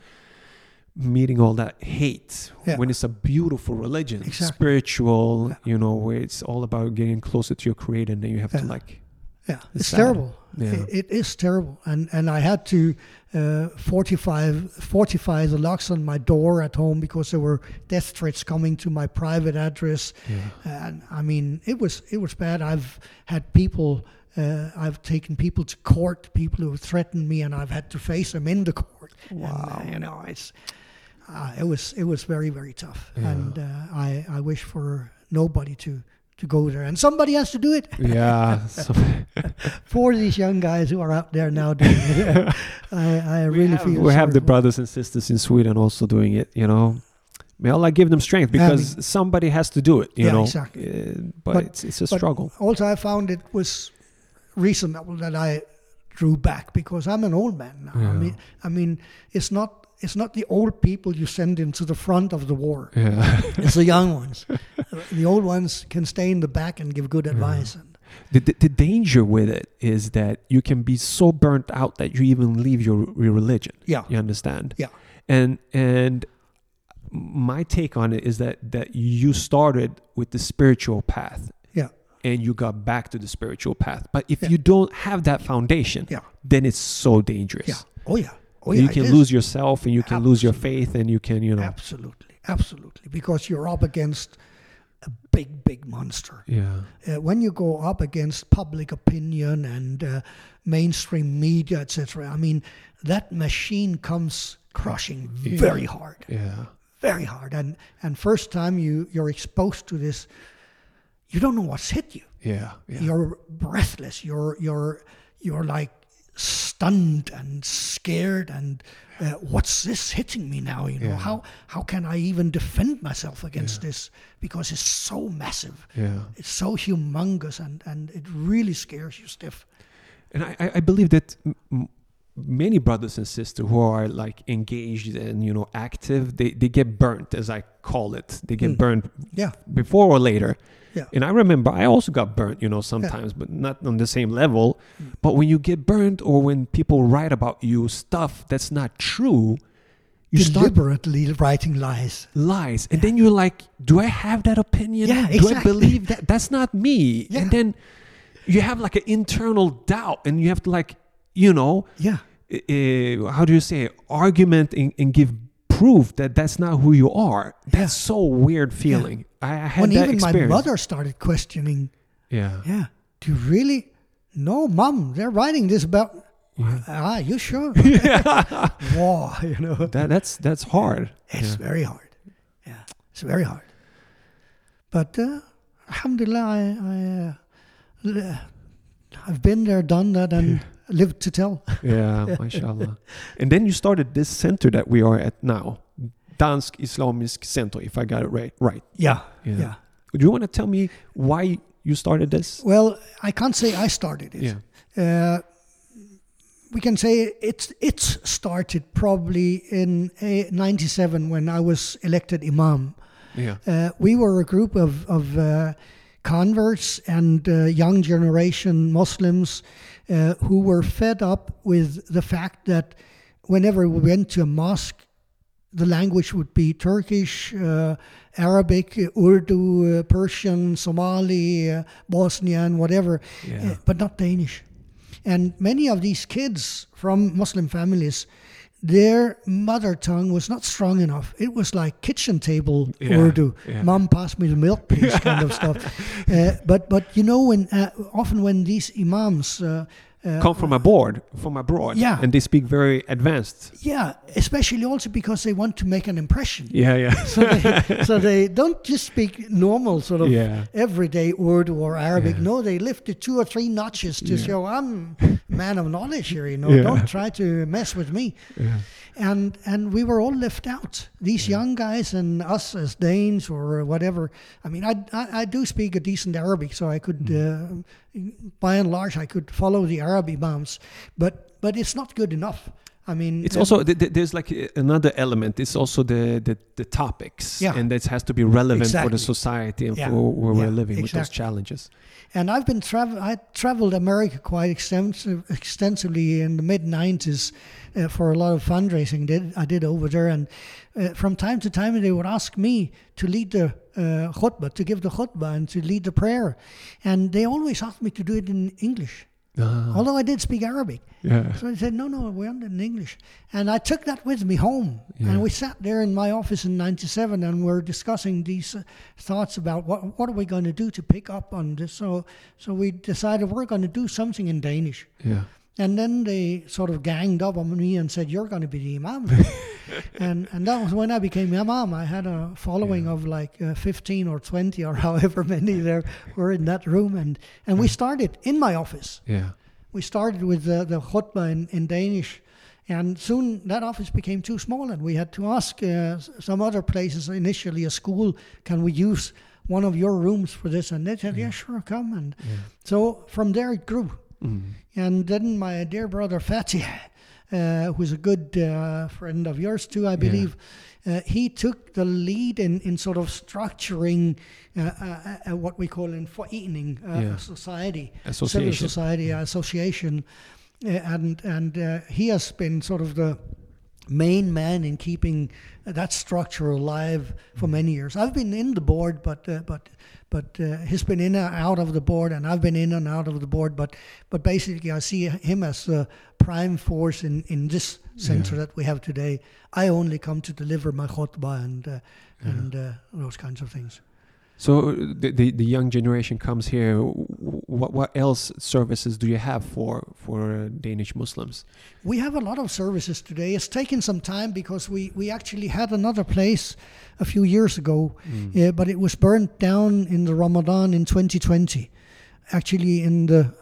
meeting all that hate Yeah. when it's a beautiful religion, Exactly. spiritual, Yeah. you know, where it's all about getting closer to your Creator, and then you have to like, Yeah, It's it's terrible. Yeah. It, it is terrible, and and I had to uh, fortify fortify the locks on my door at home because there were death threats coming to my private address. yeah, and I mean, it was it was bad. I've had people, uh, I've taken people to court, people who threatened me, and I've had to face them in the court. And, uh, Wow. you know, it's uh, it was it was very very tough, Yeah. and uh, I I wish for nobody to to go there, and somebody has to do it yeah, for these young guys who are out there now doing it. I I really have, feel we have the brothers and sisters in Sweden also doing it, you know. May Allah give them strength Yeah, I because somebody has to do it, you Yeah, know. exactly. Uh, but, But- it's it's a but struggle. Also, I found it was reasonable that I drew back because I'm an old man now. I mean, I mean, it's not it's not the old people you send into the front of the war. Yeah. It's the young ones. the old ones can stay in the back and give good mm-hmm. advice. And The, the, the danger with it is that you can be so burnt out that you even leave your, your religion. yeah, You understand? Yeah. And and my take on it is that that you started with the spiritual path. Yeah. And you got back to the spiritual path. But if Yeah. you don't have that foundation, Yeah. then it's so dangerous. yeah, oh yeah, oh yeah. you can lose yourself and you can lose your faith and you can, you know. Absolutely, absolutely, because you're up against a big, big monster. Yeah. uh, when you go up against public opinion and uh, mainstream media, etc., I mean, that machine comes crushing Yeah. very hard, Yeah. very hard. And and first time you you're exposed to this, you don't know what's hit you. Yeah. Yeah. You're breathless. You're you're you're like stunned and scared and. Uh, what's this hitting me now? You know Yeah. how how can I even defend myself against this because it's so massive yeah. it's so humongous and, and it really scares you stiff. And I, I- I believe that m- many brothers and sisters who are like engaged and you know active they they get burnt as i call it they get Mm. burnt Yeah. before or later Yeah. and i remember i also got burnt you know sometimes but not on the same level Mm. but when you get burnt or when people write about you stuff that's not true you Deliberately writing lies. lies and then you're like do i have that opinion Yeah, exactly. do i believe that that's not me Yeah. and then you have like an internal doubt and you have to like you know Yeah. Uh, how do you say argument and, and give proof that that's not who you are that's so weird feeling I, I had when that even experience my mother started questioning, yeah yeah, do you really? No, mom, they're writing this about. Yeah. Ah, you sure? yeah. Wow, you know. that, that's that's hard It's Yeah. very hard. Yeah, it's very hard. But uh, alhamdulillah, I, I, uh, l- I've been there, done that, and lived to tell. yeah mashallah and then you started this center that we are at now Dansk Islamisk Center if I got it right right Yeah, Yeah. yeah. do you want to tell me why you started this Well, I can't say I started it. yeah Uh, we can say it's it's started probably in uh, '97 when I was elected imam. yeah Uh, we were a group of, of uh, converts and uh, young generation Muslims uh, who were fed up with the fact that whenever we went to a mosque, the language would be Turkish, uh, Arabic, Urdu, uh, Persian, Somali, uh, Bosnian, whatever, Yeah. uh, but not Danish. And many of these kids from Muslim families, their mother tongue was not strong enough. It was like kitchen table Yeah, Urdu. yeah. Mom, pass me the milk, please, kind of stuff. Uh, but but you know when uh, often when these imams. Uh, uh, come from abroad from abroad Yeah. and they speak very advanced yeah, especially also because they want to make an impression. yeah yeah So they, so they don't just speak normal sort of Yeah. everyday Urdu or Arabic. Yeah. No, they lift it two or three notches to Yeah. show I'm man of knowledge here. You know, don't try to mess with me. And and we were all left out. These young guys and us as Danes or whatever. I mean, I I, I do speak a decent Arabic, so I could, Mm. uh, by and large, I could follow the Arabic bombs. But but it's not good enough. I mean, It's uh, also th- th- there's like uh, another element. It's also the the, the topics, Yeah. and that has to be relevant for the society and Yeah. for where Yeah, we're living with those challenges. And I've been travel. I traveled America quite extensive, extensively in the mid '90s uh, for a lot of fundraising. Did I did over there, and uh, from time to time they would ask me to lead the uh, khutbah, to give the khutbah, and to lead the prayer, and they always asked me to do it in English, Ah, although I did speak Arabic. yeah, So I said, no, no, we're in English. And I took that with me home. Yeah. And we sat there in my office in 97 and we're discussing these uh, thoughts about what, what are we going to do to pick up on this. So, so we decided we're going to do something in Danish. yeah, And then they sort of ganged up on me and said, you're going to be the imam. and, and that was when I became imam. I had a following of like uh, 15 or 20 or however many there were in that room. And, and we started in my office yeah, we started with the, the khutbah in, in Danish, and soon that office became too small, and we had to ask uh, some other places, initially a school, can we use one of your rooms for this? And they said, yeah, sure, come. And yeah. so from there it grew. Mm. And then my dear brother Fatih, uh, who's a good uh, friend of yours too, I believe, uh, he took the lead in, in sort of structuring uh, uh, uh, what we call in forening uh, Yeah. society, civil Association. society association, uh, and and uh, he has been sort of the main man in keeping that structure alive for many years. I've been in the board, but uh, but but uh, he's been in and out of the board, and I've been in and out of the board. But but basically, I see him as the prime force in in this center Yeah. that we have today. I only come to deliver my khutbah and uh, and uh, those kinds of things. So the, the the young generation comes here. What what else services do you have for for Danish Muslims? We have a lot of services today. It's taken some time because we, we actually had another place a few years ago, uh, but it was burned down in the Ramadan in 2020. Actually, in the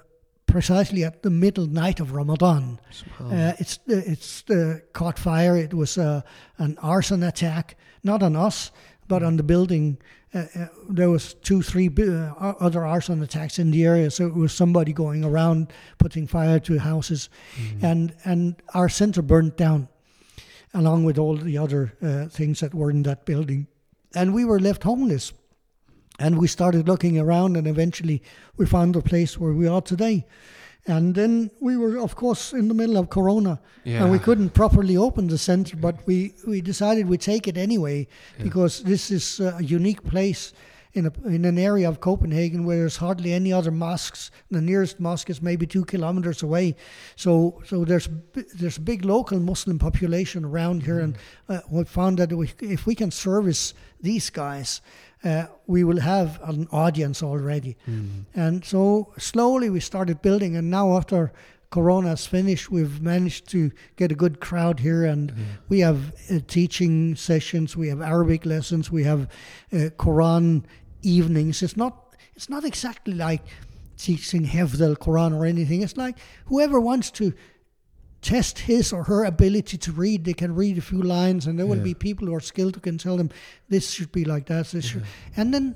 precisely at the middle night of Ramadan. Uh, it's it's uh, caught fire. It was uh, an arson attack, not on us. but on the building, there was two, three uh, other arson attacks in the area. So it was somebody going around putting fire to houses, and and our center burnt down, along with all the other uh, things that were in that building, and we were left homeless. And we started looking around, and eventually we found a place where we are today. And then we were, of course, in the middle of Corona, and we couldn't properly open the center. But we, we decided we'd take it anyway because this is a unique place in a, in an area of Copenhagen where there's hardly any other mosques. The nearest mosque is maybe two kilometers away, so so there's there's a big local Muslim population around here, and uh, we found that we, if we can service these guys. Uh, we will have an audience already. And so slowly we started building, and now after Corona's finished, we've managed to get a good crowd here, and we have uh, teaching sessions, we have Arabic lessons, we have uh, Quran evenings. It's not it's not exactly like teaching al Quran or anything. It's like whoever wants to test his or her ability to read, they can read a few lines, and there will Yeah. be people who are skilled who can tell them this should be like that. This should, and then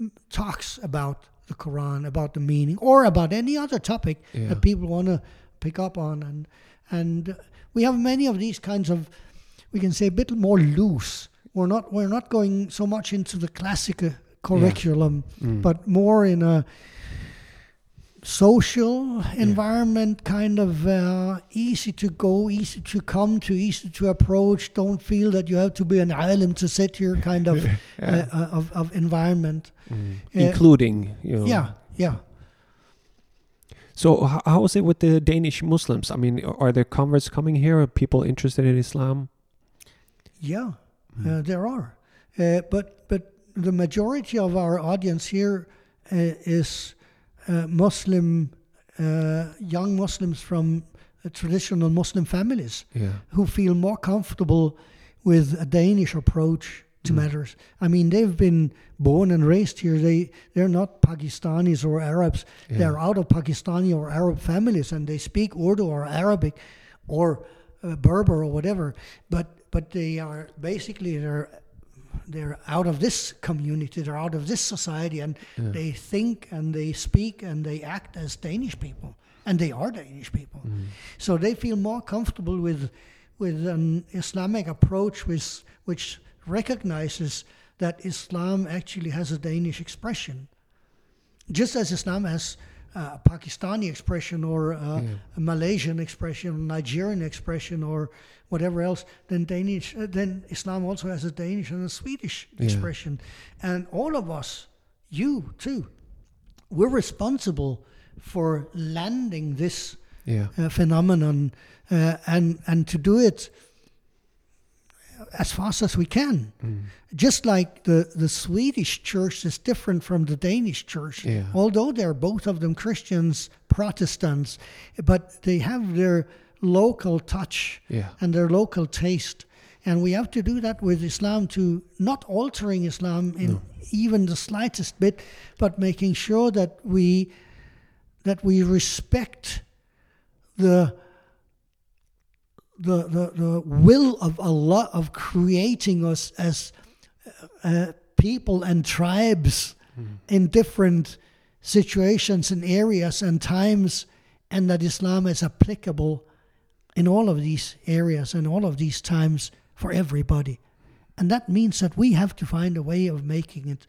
mm, talks about the Quran, about the meaning, or about any other topic Yeah. that people want to pick up on, and and uh, we have many of these kinds of, we can say a bit more loose. We're not we're not going so much into the classic uh, curriculum, Mm. but more in a social environment, kind of uh, easy to go, easy to come to, easy to approach. Don't feel that you have to be an island to sit here, kind of Yeah. uh, of, of environment. Mm. uh, including you know. Yeah, yeah. So how is it with the Danish Muslims? I mean, are there converts coming here? Are people interested in Islam? Yeah, uh, there are, uh, but but the majority of our audience here uh, is uh, Muslim, uh, young Muslims from uh, traditional Muslim families Yeah. who feel more comfortable with a Danish approach to Mm. matters. I mean, they've been born and raised here. They they're not Pakistanis or Arabs. Yeah. They're out of Pakistani or Arab families, and they speak Urdu or Arabic, or uh, Berber or whatever. But but they are basically they're they're out of this community. They're out of this society, and Yeah. they think and they speak and they act as Danish people, and they are Danish people. Mm. So they feel more comfortable with with an Islamic approach which which recognizes that Islam actually has a Danish expression. Just as Islam has a Pakistani expression or a, Yeah. a Malaysian expression, Nigerian expression, or whatever else, then Danish, uh, then Islam also has a Danish and a Swedish Yeah. expression, and all of us, you too, we're responsible for landing this Yeah. uh, phenomenon uh, and and to do it as fast as we can. Mm. Just like the, the Swedish church is different from the Danish church, Yeah. although they're both of them Christians, Protestants, but they have their local touch Yeah. and their local taste. And we have to do that with Islam to not altering Islam in No. even the slightest bit, but making sure that we that we respect the the the, the will of Allah of creating us as uh, uh people and tribes hmm. in different situations and areas and times, and that Islam is applicable in all of these areas and all of these times for everybody. And that means that we have to find a way of making it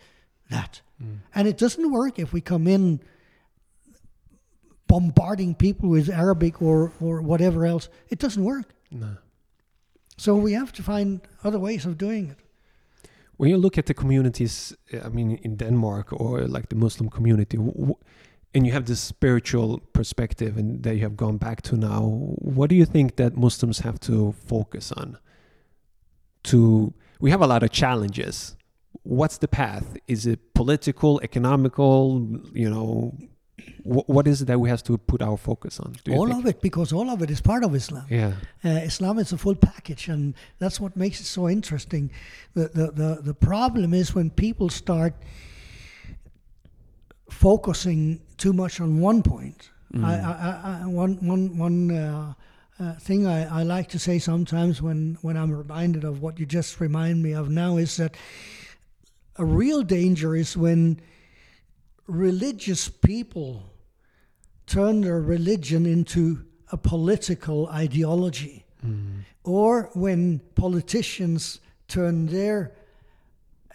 that. Hmm. And it doesn't work if we come in bombarding people with Arabic or, or whatever else. It doesn't work. No. So we have to find other ways of doing it. When you look at the communities, eh, I mean, in Denmark or eh, like the Muslim community, and you have this spiritual perspective and that you have gone back to now, what do you think that Muslims have to focus on? To we have a lot of challenges. What's the path? Is it political, economical? You know, what is it that we have to put our focus on? All think? of it, because all of it is part of Islam. Yeah. Uh, Islam is a full package, and that's what makes it so interesting. The, the, the, the problem is when people start focusing too much on one point. Mm. I, I, I, I- one, one, one uh, uh, thing I, I like to say sometimes when, when I'm reminded of what you just remind me of now is that a real danger is when religious people turn their religion into a political ideology, or when politicians turn their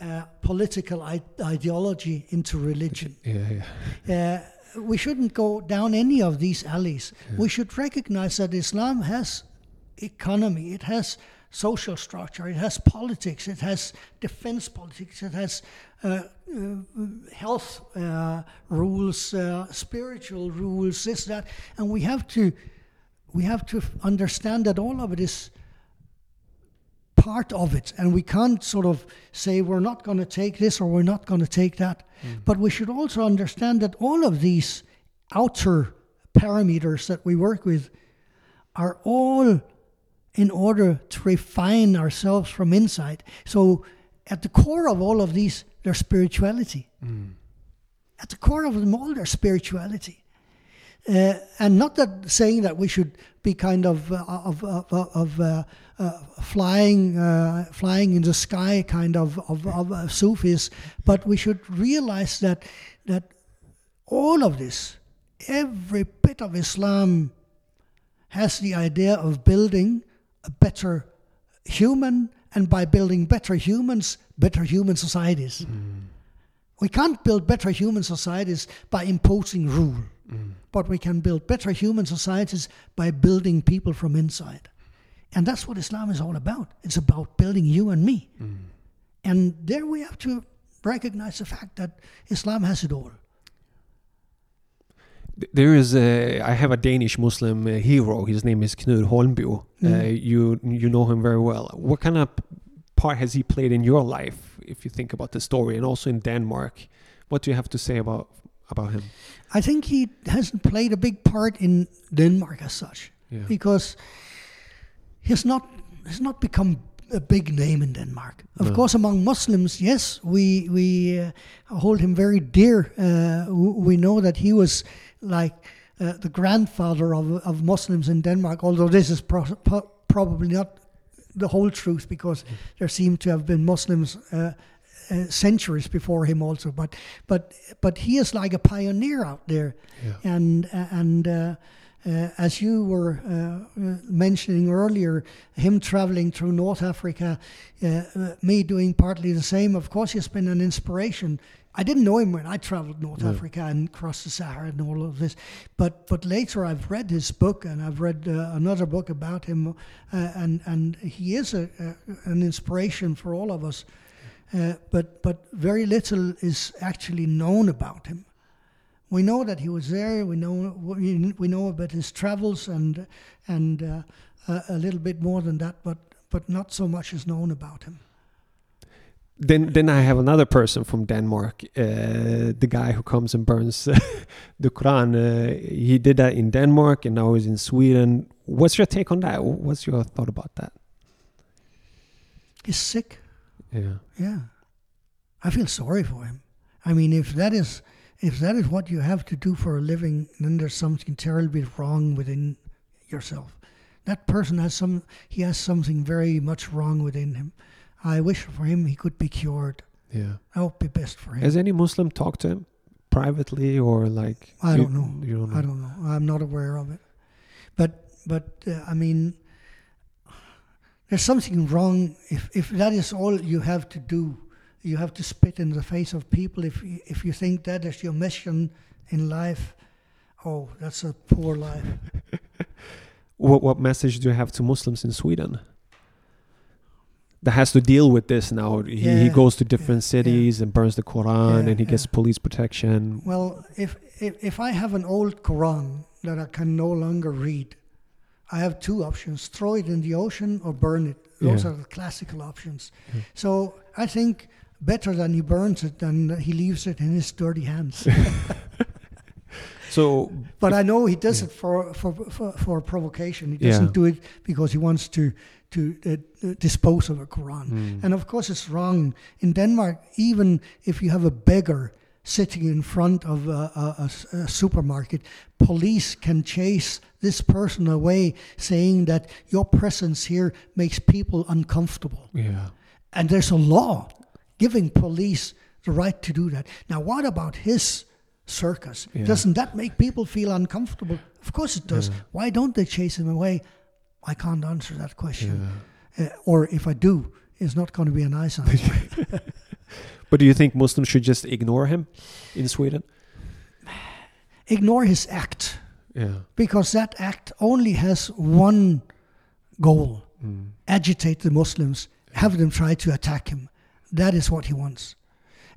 uh, political I- ideology into religion. Yeah, yeah. Uh, we shouldn't go down any of these alleys. We should recognize that Islam has economy, it has social structure, it has politics, it has defense politics, it has uh, uh, health uh, rules, uh, spiritual rules, this, that, and we have to we have to understand that all of it is part of it, and we can't sort of say we're not going to take this or we're not going to take that. But we should also understand that all of these outer parameters that we work with are all in order to refine ourselves from inside. So, at the core of all of these, there's spirituality. At the core of them all, there's spirituality. Uh, and not that saying that we should be kind of uh, of of, of uh, uh, flying uh, flying in the sky kind of of, of uh, Sufis, but we should realize that that all of this, every bit of Islam, has the idea of building a better human, and by building better humans, better human societies. Mm. We can't build better human societies by imposing rule, mm. but we can build better human societies by building people from inside. And that's what Islam is all about. It's about building you and me. Mm. And there we have to recognize the fact that Islam has it all. Th- There is a. I have a Danish Muslim uh, hero. His name is Knud Holmboe. Uh, you you know him very well. What kind of part has he played in your life? If you think about the story, and also in Denmark, what do you have to say about about him? I think he hasn't played a big part in Denmark as such Yeah. because he's not he's not become a big name in Denmark. Of No. course, among Muslims, yes, we we uh, hold him very dear. Uh, w- we know that he was like uh, the grandfather of of Muslims in Denmark. Although this is pro- pro- probably not the whole truth, because there seem to have been Muslims. Uh, uh, centuries before him also but but but he is like a pioneer out there Yeah. and and uh, uh, as you were uh, uh, mentioning earlier, him traveling through North Africa, uh, uh, me doing partly the same. Of course, he's been an inspiration. I didn't know him when I traveled North Africa and crossed the Sahara and all of this, but but later I've read his book and I've read uh, another book about him, uh, and and he is a, a an inspiration for all of us. Uh, but but very little is actually known about him. We know that he was there. We know we, know about his travels and and uh, a, a little bit more than that, but but not so much is known about him. Then then I have another person from Denmark, uh, the guy who comes and burns the Quran. Uh, he did that in Denmark, and now he's in Sweden. What's your take on that? What's your thought about that? He's sick. Yeah. Yeah, I feel sorry for him. I mean, if that is if that is what you have to do for a living, then there's something terribly wrong within yourself. That person has some he has something very much wrong within him. I wish for him he could be cured. Yeah. That would be best for him. Has any Muslim talked to him privately or like? I you- don't know. You don't know. I don't know. I'm not aware of it. But but uh, I mean, there's something wrong if if that is all you have to do. You have to spit in the face of people. If you, if you think that is your mission in life, oh, that's a poor life. What what message do you have to Muslims in Sweden? That has to deal with this now. He, he goes to different yeah, yeah. cities and burns the Quran, Yeah, and he gets yeah. police protection. Well, if, if if I have an old Quran that I can no longer read, I have two options: throw it in the ocean or burn it. Those Yeah. are the classical options. Yeah. So I think better than he burns it than he leaves it in his dirty hands. So but I know he does Yeah. it for for, for for provocation. He doesn't do it because he wants to to uh, uh, dispose of a Quran. Mm. And of course, it's wrong in Denmark. Even if you have a beggar sitting in front of a supermarket, police can chase this person away, saying that your presence here makes people uncomfortable. yeah, And there's a law giving police the right to do that. Now, what about his circus? Yeah. Doesn't that make people feel uncomfortable? Of course it does. Yeah. Why don't they chase him away? I can't answer that question. Yeah. Uh, or if I do, it's not going to be a nice answer. But do you think Muslims should just ignore him in Sweden? Ignore his act Yeah. because that act only has one goal Mm. agitate the Muslims, have them try to attack him. That is what he wants.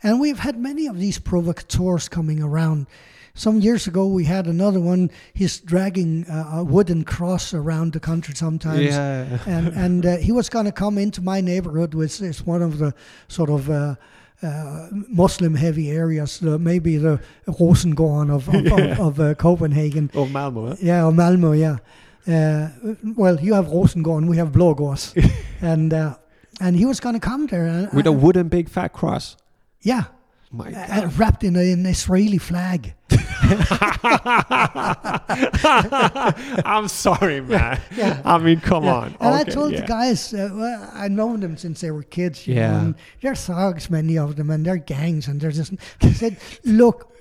And we've had many of these provocateurs coming around. Some years ago, we had another one. He's dragging uh, a wooden cross around the country sometimes. Yeah. and and uh, he was going to come into my neighborhood, which is one of the sort of uh, uh, Muslim heavy areas, uh, maybe the Rosengård of, of, of, of uh, Copenhagen. Of Malmo. huh? Yeah, or Malmo, yeah. Uh, well, you have Rosengård and we have Blågårds. and uh, and he was going to come there. And, With a wooden big fat cross. Yeah, My uh, wrapped in a- an Israeli flag. I'm sorry, man. Yeah. I mean, come Yeah. on. And I told yeah. the guys, uh, well, I known them since they were kids. You Yeah. Know, they're thugs, many of them, and they're gangs, and they're just. They said, look,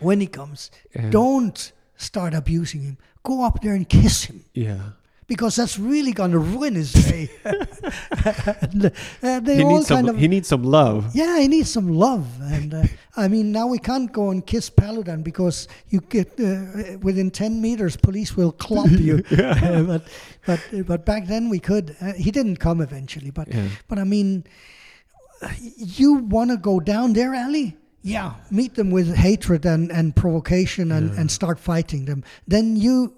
when he comes, Yeah. don't start abusing him. Go up there and kiss him. Yeah. Because that's really going to ruin his day. and, uh, they He all needs some. kind of he needs some love. yeah, he needs some love, and uh, I mean now we can't go and kiss Paludan because you get uh, within ten meters, police will clop you. Uh, but but but back then we could. Uh, he didn't come eventually, but Yeah. but I mean, uh, you want to go down there, Ali? Yeah, meet them with hatred and, and provocation and, Yeah. and start fighting them. Then you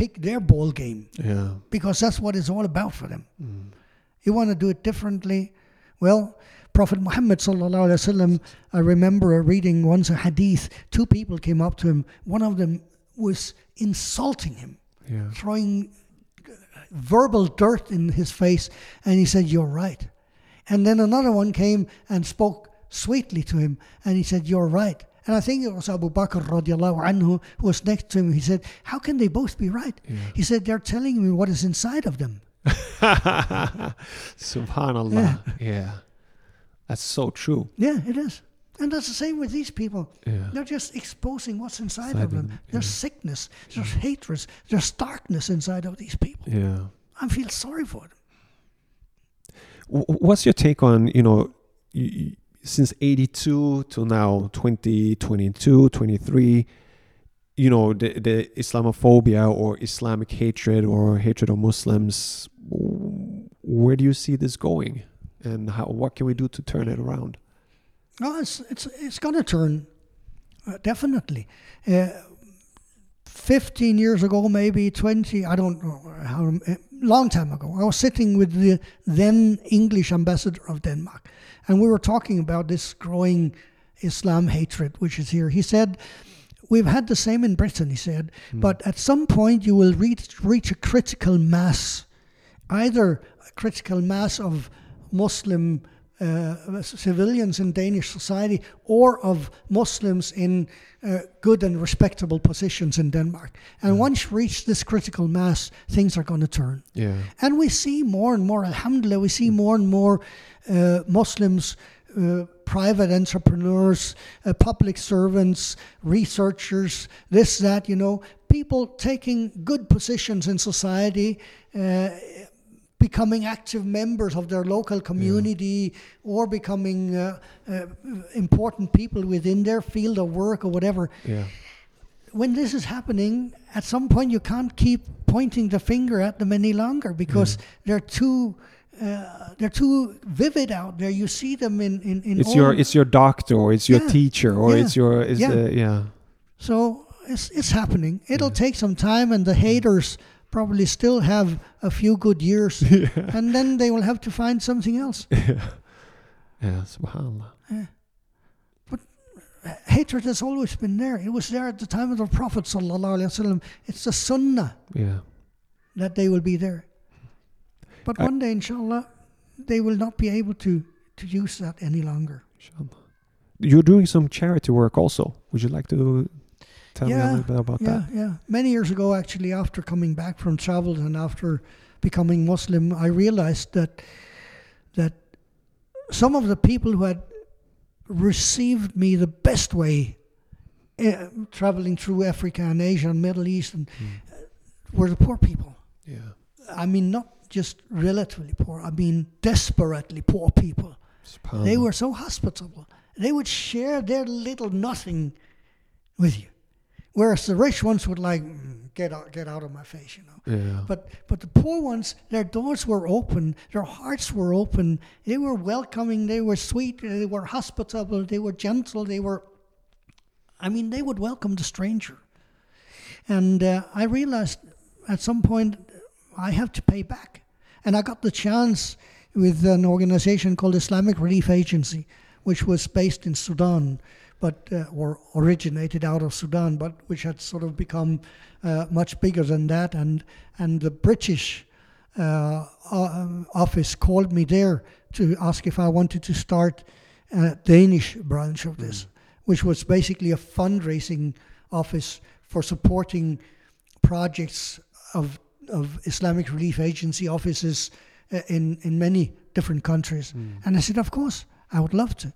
pick their ball game Yeah. because that's what it's all about for them. Mm. You want to do it differently? Well, Prophet Muhammad sallallahu alaihi wasallam. I remember reading once a hadith. Two people came up to him. One of them was insulting him, Yeah. throwing verbal dirt in his face, and he said, "You're right." And then another one came and spoke sweetly to him, and he said, "You're right." And I think it was Abu Bakr radiallahu anhu who was next to him. He said, "How can they both be right?" Yeah. He said, "They're telling me what is inside of them." Subhanallah. Yeah. That's so true. Yeah, it is. And that's the same with these people. Yeah. They're just exposing what's inside Inside of them. them, There's yeah. sickness, there's hatred, there's darkness inside of these people. Yeah. I feel sorry for them. What's your take on, you know, since 82 to now 2022, 23, you know, the, the Islamophobia or Islamic hatred or hatred of Muslims, where do you see this going? And how, what can we do to turn it around? No, it's it's it's going to turn, uh, definitely. Uh, Fifteen years ago, maybe twenty, I don't know how uh, long time ago. I was sitting with the then English ambassador of Denmark, and we were talking about this growing Islam hatred which is here. He said, "We've had the same in Britain." He said, hmm. "But at some point, you will reach reach a critical mass, either a critical mass of Muslim." Uh, civilians in Danish society or of Muslims in uh, good and respectable positions in Denmark. And once you reach this critical mass, things are going to turn. Yeah. And we see more and more, alhamdulillah, we see more and more uh, Muslims, uh, private entrepreneurs, uh, public servants, researchers, this, that, you know, people taking good positions in society. Uh, becoming active members of their local community or becoming uh, uh, important people within their field of work or whatever Yeah. when this is happening, at some point you can't keep pointing the finger at them any longer because they're too uh, they're too vivid out there. You see them in in, in It's your it's your doctor or it's your Yeah. teacher or Yeah. it's your it's Yeah. the yeah. so it's it's happening. It'll take some time, and the haters probably still have a few good years, and then they will have to find something else. Yeah, subhanallah. But uh, hatred has always been there. It was there at the time of the Prophet sallallahu alaihi wasallam. It's the Sunnah Yeah. that they will be there. But I- one day, inshallah, they will not be able to, to use that any longer. Inshallah. You're doing some charity work also. Would you like to tell me a Yeah, little bit about yeah, that? yeah. Many years ago, actually, after coming back from travel and after becoming Muslim, I realized that that some of the people who had received me the best way, uh, traveling through Africa and Asia and Middle East, and, uh, were the poor people. Yeah. I mean, not just relatively poor. I mean, desperately poor people. They were so hospitable. They would share their little nothing with you, whereas the rich ones would like "Mm, get out, get out of my face, you know. Yeah. But but the poor ones, their doors were open, their hearts were open. They were welcoming. They were sweet. They were hospitable. They were gentle. They were. I mean, they would welcome the stranger. And uh, I realized at some point I have to pay back. And I got the chance with an organization called Islamic Relief Agency, which was based in Sudan, but uh, or originated out of Sudan, but which had sort of become uh, much bigger than that. And and the British uh, office called me there to ask if I wanted to start a Danish branch of this, which was basically a fundraising office for supporting projects of of Islamic Relief Agency offices uh, in in many different countries. And I said, of course, I would love to.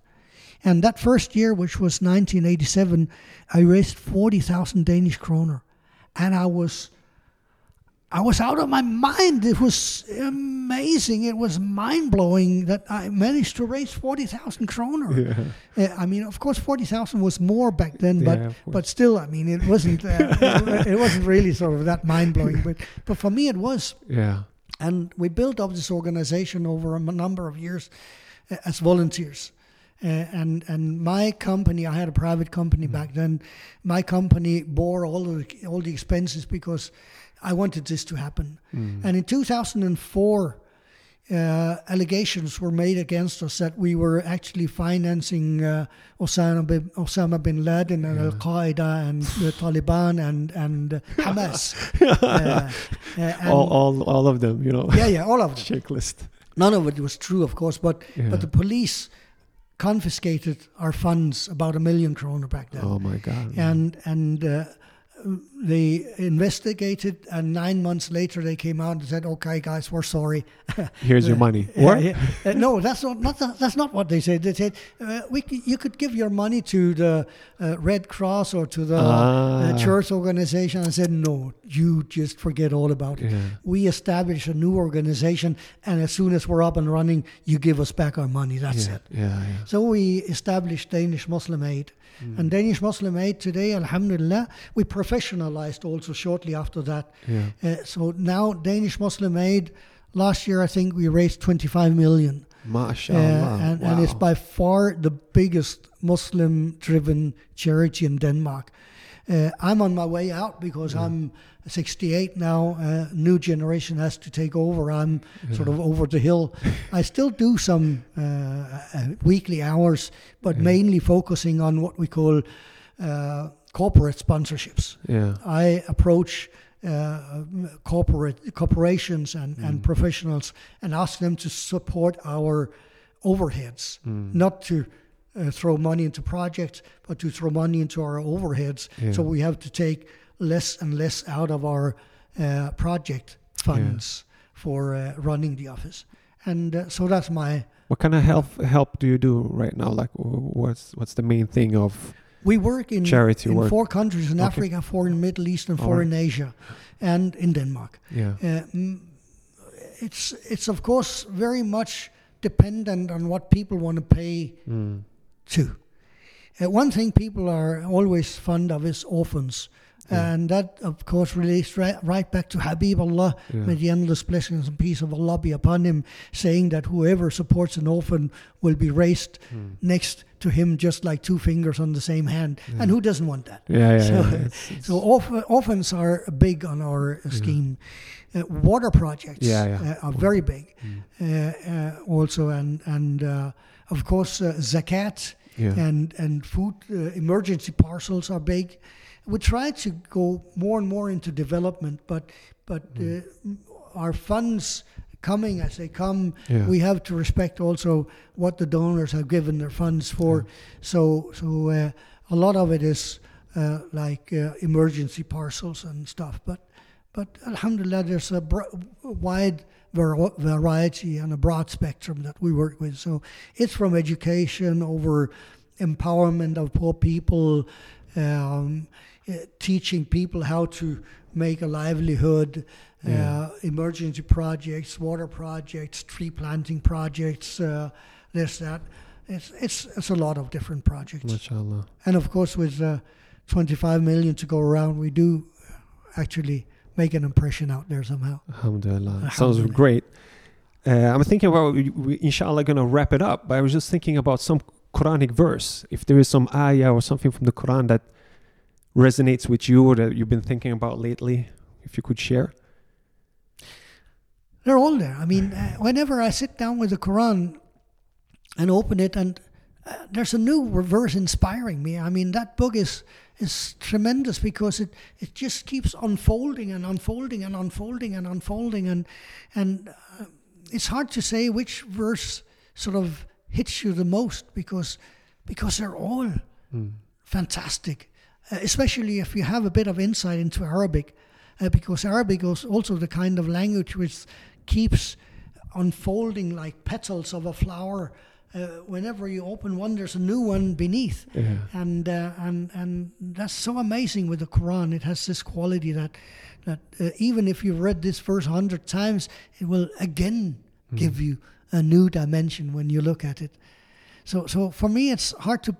And that first year, which was 1987, I raised 40,000 Danish kroner, and I was. I was out of my mind. It was amazing. It was mind blowing that I managed to raise forty thousand kroner. Yeah. Uh, I mean, of course, forty thousand was more back then, but Yeah, but still, I mean, it wasn't. Uh, it, it wasn't really sort of that mind blowing, but but for me, it was. Yeah. And we built up this organization over a number of years uh, as volunteers. Uh, and and my company, I had a private company back then. My company bore all of the, all the expenses because I wanted this to happen. And in 2004, uh, allegations were made against us that we were actually financing uh, Osama, bin, Osama bin Laden and Al Qaeda and the Taliban and and uh, Hamas. Uh, and- all, all, all of them, you know. yeah, yeah, all of them. Checklist. None of it was true, of course, but Yeah. but the police confiscated our funds, about a million kroner back then, Oh my God. and and uh, they investigated, and nine months later they came out and said, "Okay, guys, we're sorry." Here's your money. What? Uh, no, that's not, not that, that's not what they said. They said uh, we c- you could give your money to the uh, Red Cross or to the Ah. uh, church organization. I said no, you just forget all about it. Yeah. We establish a new organization, and as soon as we're up and running, you give us back our money. That's Yeah. it. Yeah. Yeah. So we established Danish Muslim Aid. And Danish Muslim Aid today, alhamdulillah, we professionalized also shortly after that. Yeah. Uh, so now Danish Muslim Aid, last year I think we raised 25 million. Uh, MashaAllah. and, wow. and it's by far the biggest Muslim driven charity in Denmark. Uh, I'm on my way out because I'm 68 now. Uh, new generation has to take over. I'm sort of over the hill. I still do some uh, uh, weekly hours, but mainly focusing on what we call uh, corporate sponsorships. yeah. I approach uh, corporate corporations and, and professionals and ask them to support our overheads, not to uh, throw money into projects, but to throw money into our overheads. So we have to take less and less out of our uh, project funds for uh, running the office. And uh, so that's my. What kind of help help do you do right now? Like, what's what's the main thing of? We work in, Charity in work. four countries in Okay. Africa, four in Middle East, and four right. in Asia, and in Denmark. Yeah. Uh, it's it's of course very much dependent on what people want to pay Mm. To. Uh, one thing people are always fond of is orphans. And that, of course, relates right, right back to Habib Allah, Yeah. may the endless blessings and peace of Allah be upon him, saying that whoever supports an orphan will be raised next to him just like two fingers on the same hand. And who doesn't want that? Yeah. Yeah. So, yeah. It's- it's- so orph- orphans are big on our scheme. Uh, water projects Yeah, yeah. Uh, are very big uh, uh, also, and and uh, of course uh, zakat Yeah. and and food uh, emergency parcels are big. We try to go more and more into development, but but uh, our funds coming as they come, Yeah. we have to respect also what the donors have given their funds for. So so uh, a lot of it is uh, like uh, emergency parcels and stuff, but but alhamdulillah, there's a br- wide variety and a broad spectrum that we work with. So it's from education over empowerment of poor people, um, uh, teaching people how to make a livelihood, Yeah. uh, emergency projects, water projects, tree planting projects, uh, this, that. It's, it's, it's a lot of different projects. MashaAllah. And of course, with uh, 25 million to go around, we do actually make an impression out there somehow. Alhamdulillah. Sounds great. Uh, I'm thinking about, we, we inshallah going to wrap it up, but I was just thinking about some Quranic verse. If there is some ayah or something from the Quran that resonates with you or that you've been thinking about lately, if you could share. They're all there. I mean, uh, whenever I sit down with the Quran and open it, and uh, there's a new verse inspiring me. I mean, that book is is tremendous because it it just keeps unfolding and unfolding and unfolding and unfolding, and and uh, it's hard to say which verse sort of hits you the most because because they're all fantastic, uh, especially if you have a bit of insight into Arabic, uh, because Arabic is also the kind of language which keeps unfolding like petals of a flower. Uh, whenever you open one, there's a new one beneath, Yeah. and uh, and and that's so amazing with the Quran. It has this quality that that uh, even if you've read this verse a hundred times, it will again give you a new dimension when you look at it. So so for me, it's hard to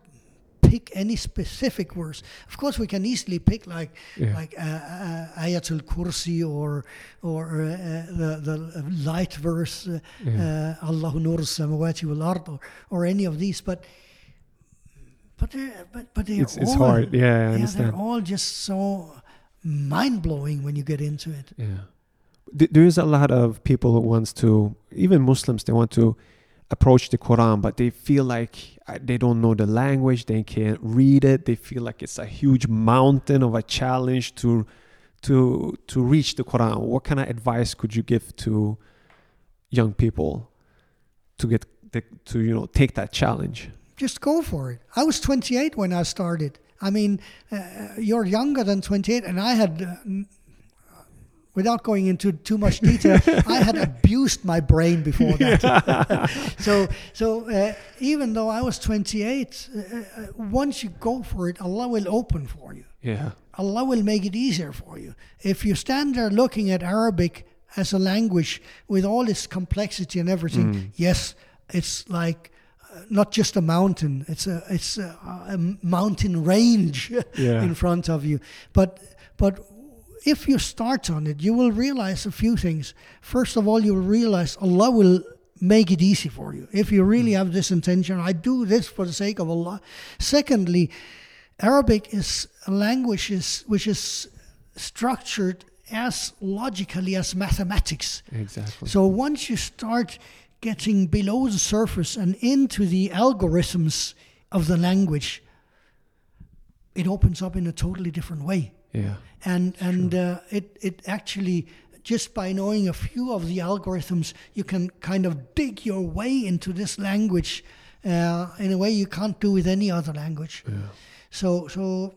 pick any specific verse. Of course, we can easily pick like Yeah. like uh, uh, Ayatul Kursi or or uh, uh, the the light verse, uh, uh, Allahu Nur samawati wal ard, or, or any of these. But but they're but but they're It's, it's hard. Yeah, I yeah, understand. they're all just so mind blowing when you get into it. Yeah. There is a lot of people who wants to, even Muslims, they want to approach the Quran, but they feel like uh, they don't know the language, they can't read it. They feel like it's a huge mountain of a challenge to to to reach the Quran. What kind of advice could you give to young people to get the, to you know take that challenge? just go for it. I was 28 when I started. I mean, uh, you're younger than 28, and I had, uh, without going into too much detail, I had abused my brain before that. so, so uh, even though I was 28, uh, uh, once you go for it, Allah will open for you. Yeah. Allah will make it easier for you. If you stand there looking at Arabic as a language with all its complexity and everything, yes, it's like uh, not just a mountain; it's a it's a, a mountain range Yeah. in front of you. But but if you start on it, you will realize a few things. First of all, you will realize Allah will make it easy for you. If you really hmm. have this intention, I do this for the sake of Allah. Secondly, Arabic is a language is, which is structured as logically as mathematics. Exactly. So once you start getting below the surface and into the algorithms of the language, it opens up in a totally different way. Yeah. And and uh, it it actually just by knowing a few of the algorithms, you can kind of dig your way into this language uh, in a way you can't do with any other language. Yeah. So so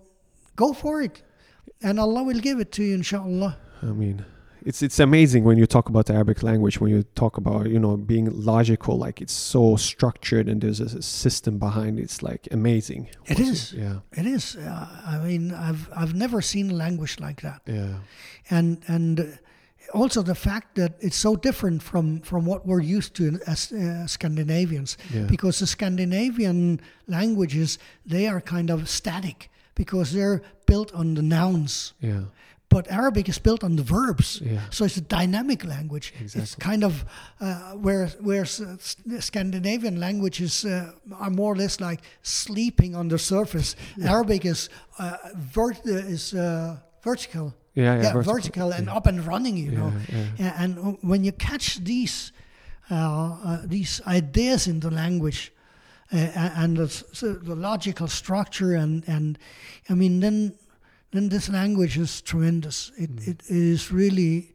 go for it, and Allah will give it to you, inshallah. I mean, it's it's amazing when you talk about the Arabic language. When you talk about you know being logical, like it's so structured and there's a, system behind it. It's like amazing. It is. Yeah. It is. Uh, I mean, I've I've never seen a language like that, Yeah. and and also the fact that it's so different from from what we're used to as uh, Scandinavians, Yeah. because the Scandinavian languages they are kind of static because they're built on the nouns, Yeah. But Arabic is built on the verbs. Yeah. So it's a dynamic language. It's kind of uh, where where Scandinavian languages uh, are more or less like sleeping on the surface. Arabic is uh, vert- uh, is uh, vertical. Yeah. Yeah. vertical, and up and running. You know, Yeah, yeah. Yeah, and when you catch these uh, uh, these ideas in the language. Uh, and the, so the logical structure and, and I mean then then this language is tremendous. It, it is really,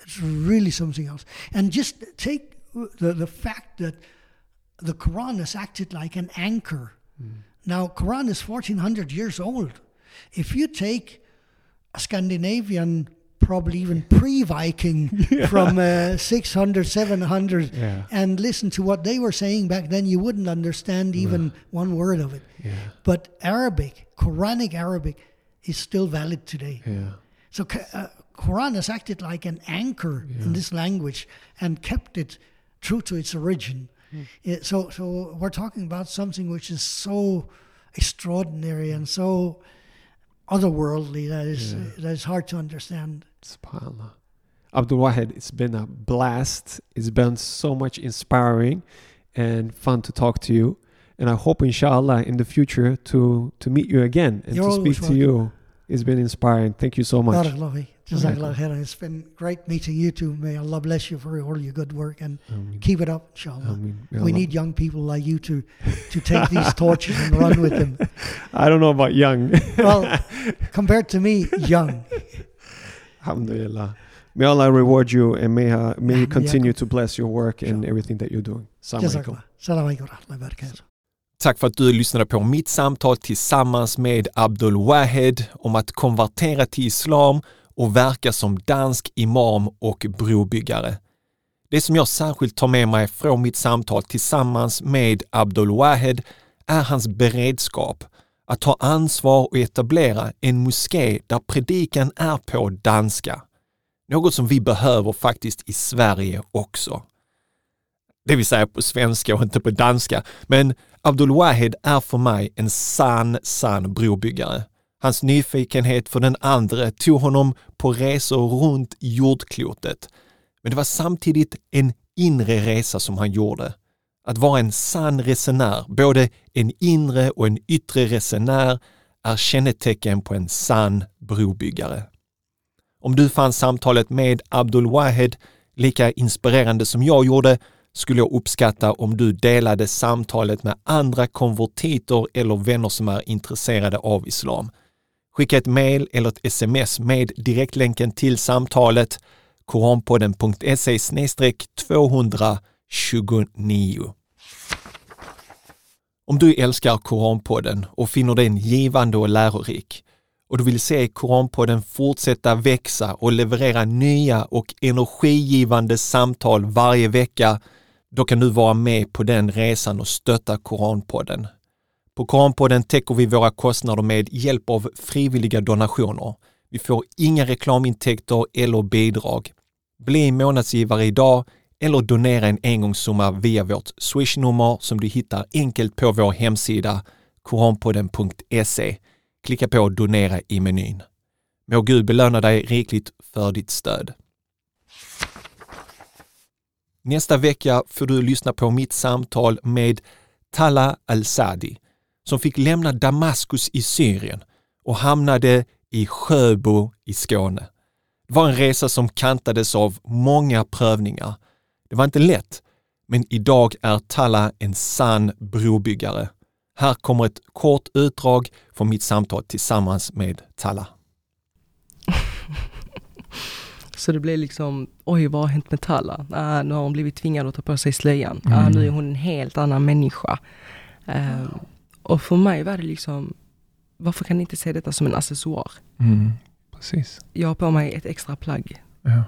it's really something else. And just take the, the fact that the Quran has acted like an anchor. Now, Quran is 1400 years old. If you take a Scandinavian probably even pre-Viking from uh, 600, 700, Yeah. and listen to what they were saying back then, you wouldn't understand even one word of it. Yeah. But Arabic, Quranic Arabic, is still valid today. Yeah. So uh, Quran has acted like an anchor in this language and kept it true to its origin. Yeah, so, so we're talking about something which is so extraordinary and so otherworldly that is that is hard to understand. SubhanAllah. Abdul Wahid, it's been a blast. It's been so much inspiring and fun to talk to you. And I hope, inshallah, in the future to to meet you again and You're to speak to you. It's been inspiring. Thank you so much. Jazakallah khairan. It's been great meeting you too. May Allah bless you for all your good work and Ameen. keep it up, inshallah. Ameen. We need young people like you to to take these torches and run with them. I don't know about young. Well, compared to me, young. Alhamdulillah. May Allah reward you and may, uh, may He continue to bless your work and everything that you're doing. Assalamu alaikum. Salam alaikum Tack för att du lyssnade på mitt samtal tillsammans med Abdul Wahed om att konvertera till islam och verka som dansk imam och brobyggare. Det som jag särskilt tar med mig från mitt samtal tillsammans med Abdul Wahed är hans beredskap att ta ansvar och etablera en moské där predikan är på danska. Något som vi behöver faktiskt i Sverige också. Det vill säga på svenska och inte på danska. Men Abdul Wahid är för mig en sann, sann brobyggare. Hans nyfikenhet för den andra tog honom på resor runt jordklotet. Men det var samtidigt en inre resa som han gjorde. Att vara en sann resenär, både en inre och en yttre resenär, är kännetecken på en sann brobyggare. Om du fann samtalet med Abdul Wahed lika inspirerande som jag gjorde skulle jag uppskatta om du delade samtalet med andra konvertiter eller vänner som är intresserade av islam. Skicka ett mejl eller ett sms med direktlänken till samtalet koranpodden.se 229. Om du älskar Koranpodden och finner den givande och lärorik och du vill se Koranpodden fortsätta växa och leverera nya och energigivande samtal varje vecka, då kan du vara med på den resan och stötta Koranpodden. På Koranpodden täcker vi våra kostnader med hjälp av frivilliga donationer. Vi får inga reklamintäkter eller bidrag. Bli månadsgivare idag eller donera en engångssumma via vårt swishnummer som du hittar enkelt på vår hemsida koranpodden.se. Klicka på donera i menyn. Må Gud belöna dig rikligt för ditt stöd. Nästa vecka får du lyssna på mitt samtal med Tala al-Sadi som fick lämna Damaskus i Syrien och hamnade i Sjöbo i Skåne. Det var en resa som kantades av många prövningar. Det var inte lätt, men idag är Talla en sann brobyggare. Här kommer ett kort utdrag från mitt samtal tillsammans med Talla. Så det blev liksom, oj vad har hänt med Talla? Ah, nu har hon blivit tvingad att ta på sig slöjan. Ah, nu är hon en helt annan människa. Ehm, och för mig var det liksom, varför kan ni inte se detta som en accessoar? Mm. Precis. Jag har på mig ett extra plagg. Ja.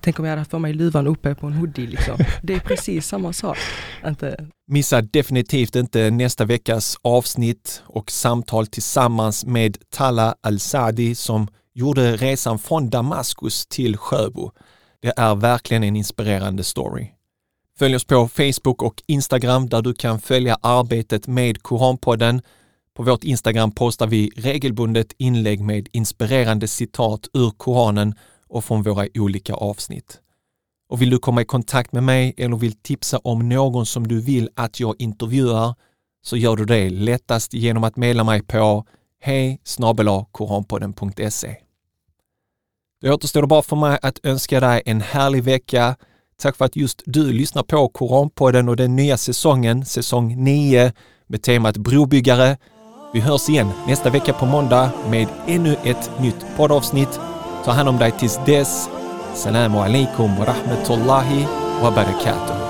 Tänk om jag hade haft på mig luvan uppe på en hoodie liksom. Det är precis samma sak. Inte, Missa definitivt inte nästa veckas avsnitt och samtal tillsammans med Talla al-Sadi som gjorde resan från Damaskus till Sjöbo. Det är verkligen en inspirerande story. Följ oss på Facebook och Instagram där du kan följa arbetet med Koranpodden. På vårt Instagram postar vi regelbundet inlägg med inspirerande citat ur Koranen och från våra olika avsnitt. Och vill du komma i kontakt med mig eller vill tipsa om någon som du vill att jag intervjuar så gör du det lättast genom att mejla mig på hej koranpodden.se. Det återstår bara för mig att önska dig en härlig vecka. Tack för att just du lyssnar på Koranpodden och den nya säsongen, säsong 9 med temat brobyggare. Vi hörs igen nästa vecka på måndag med ännu ett nytt poddavsnitt. Ta hand om dig tills dess. Salamu alaikum wa rahmatullahi wa barakatuh.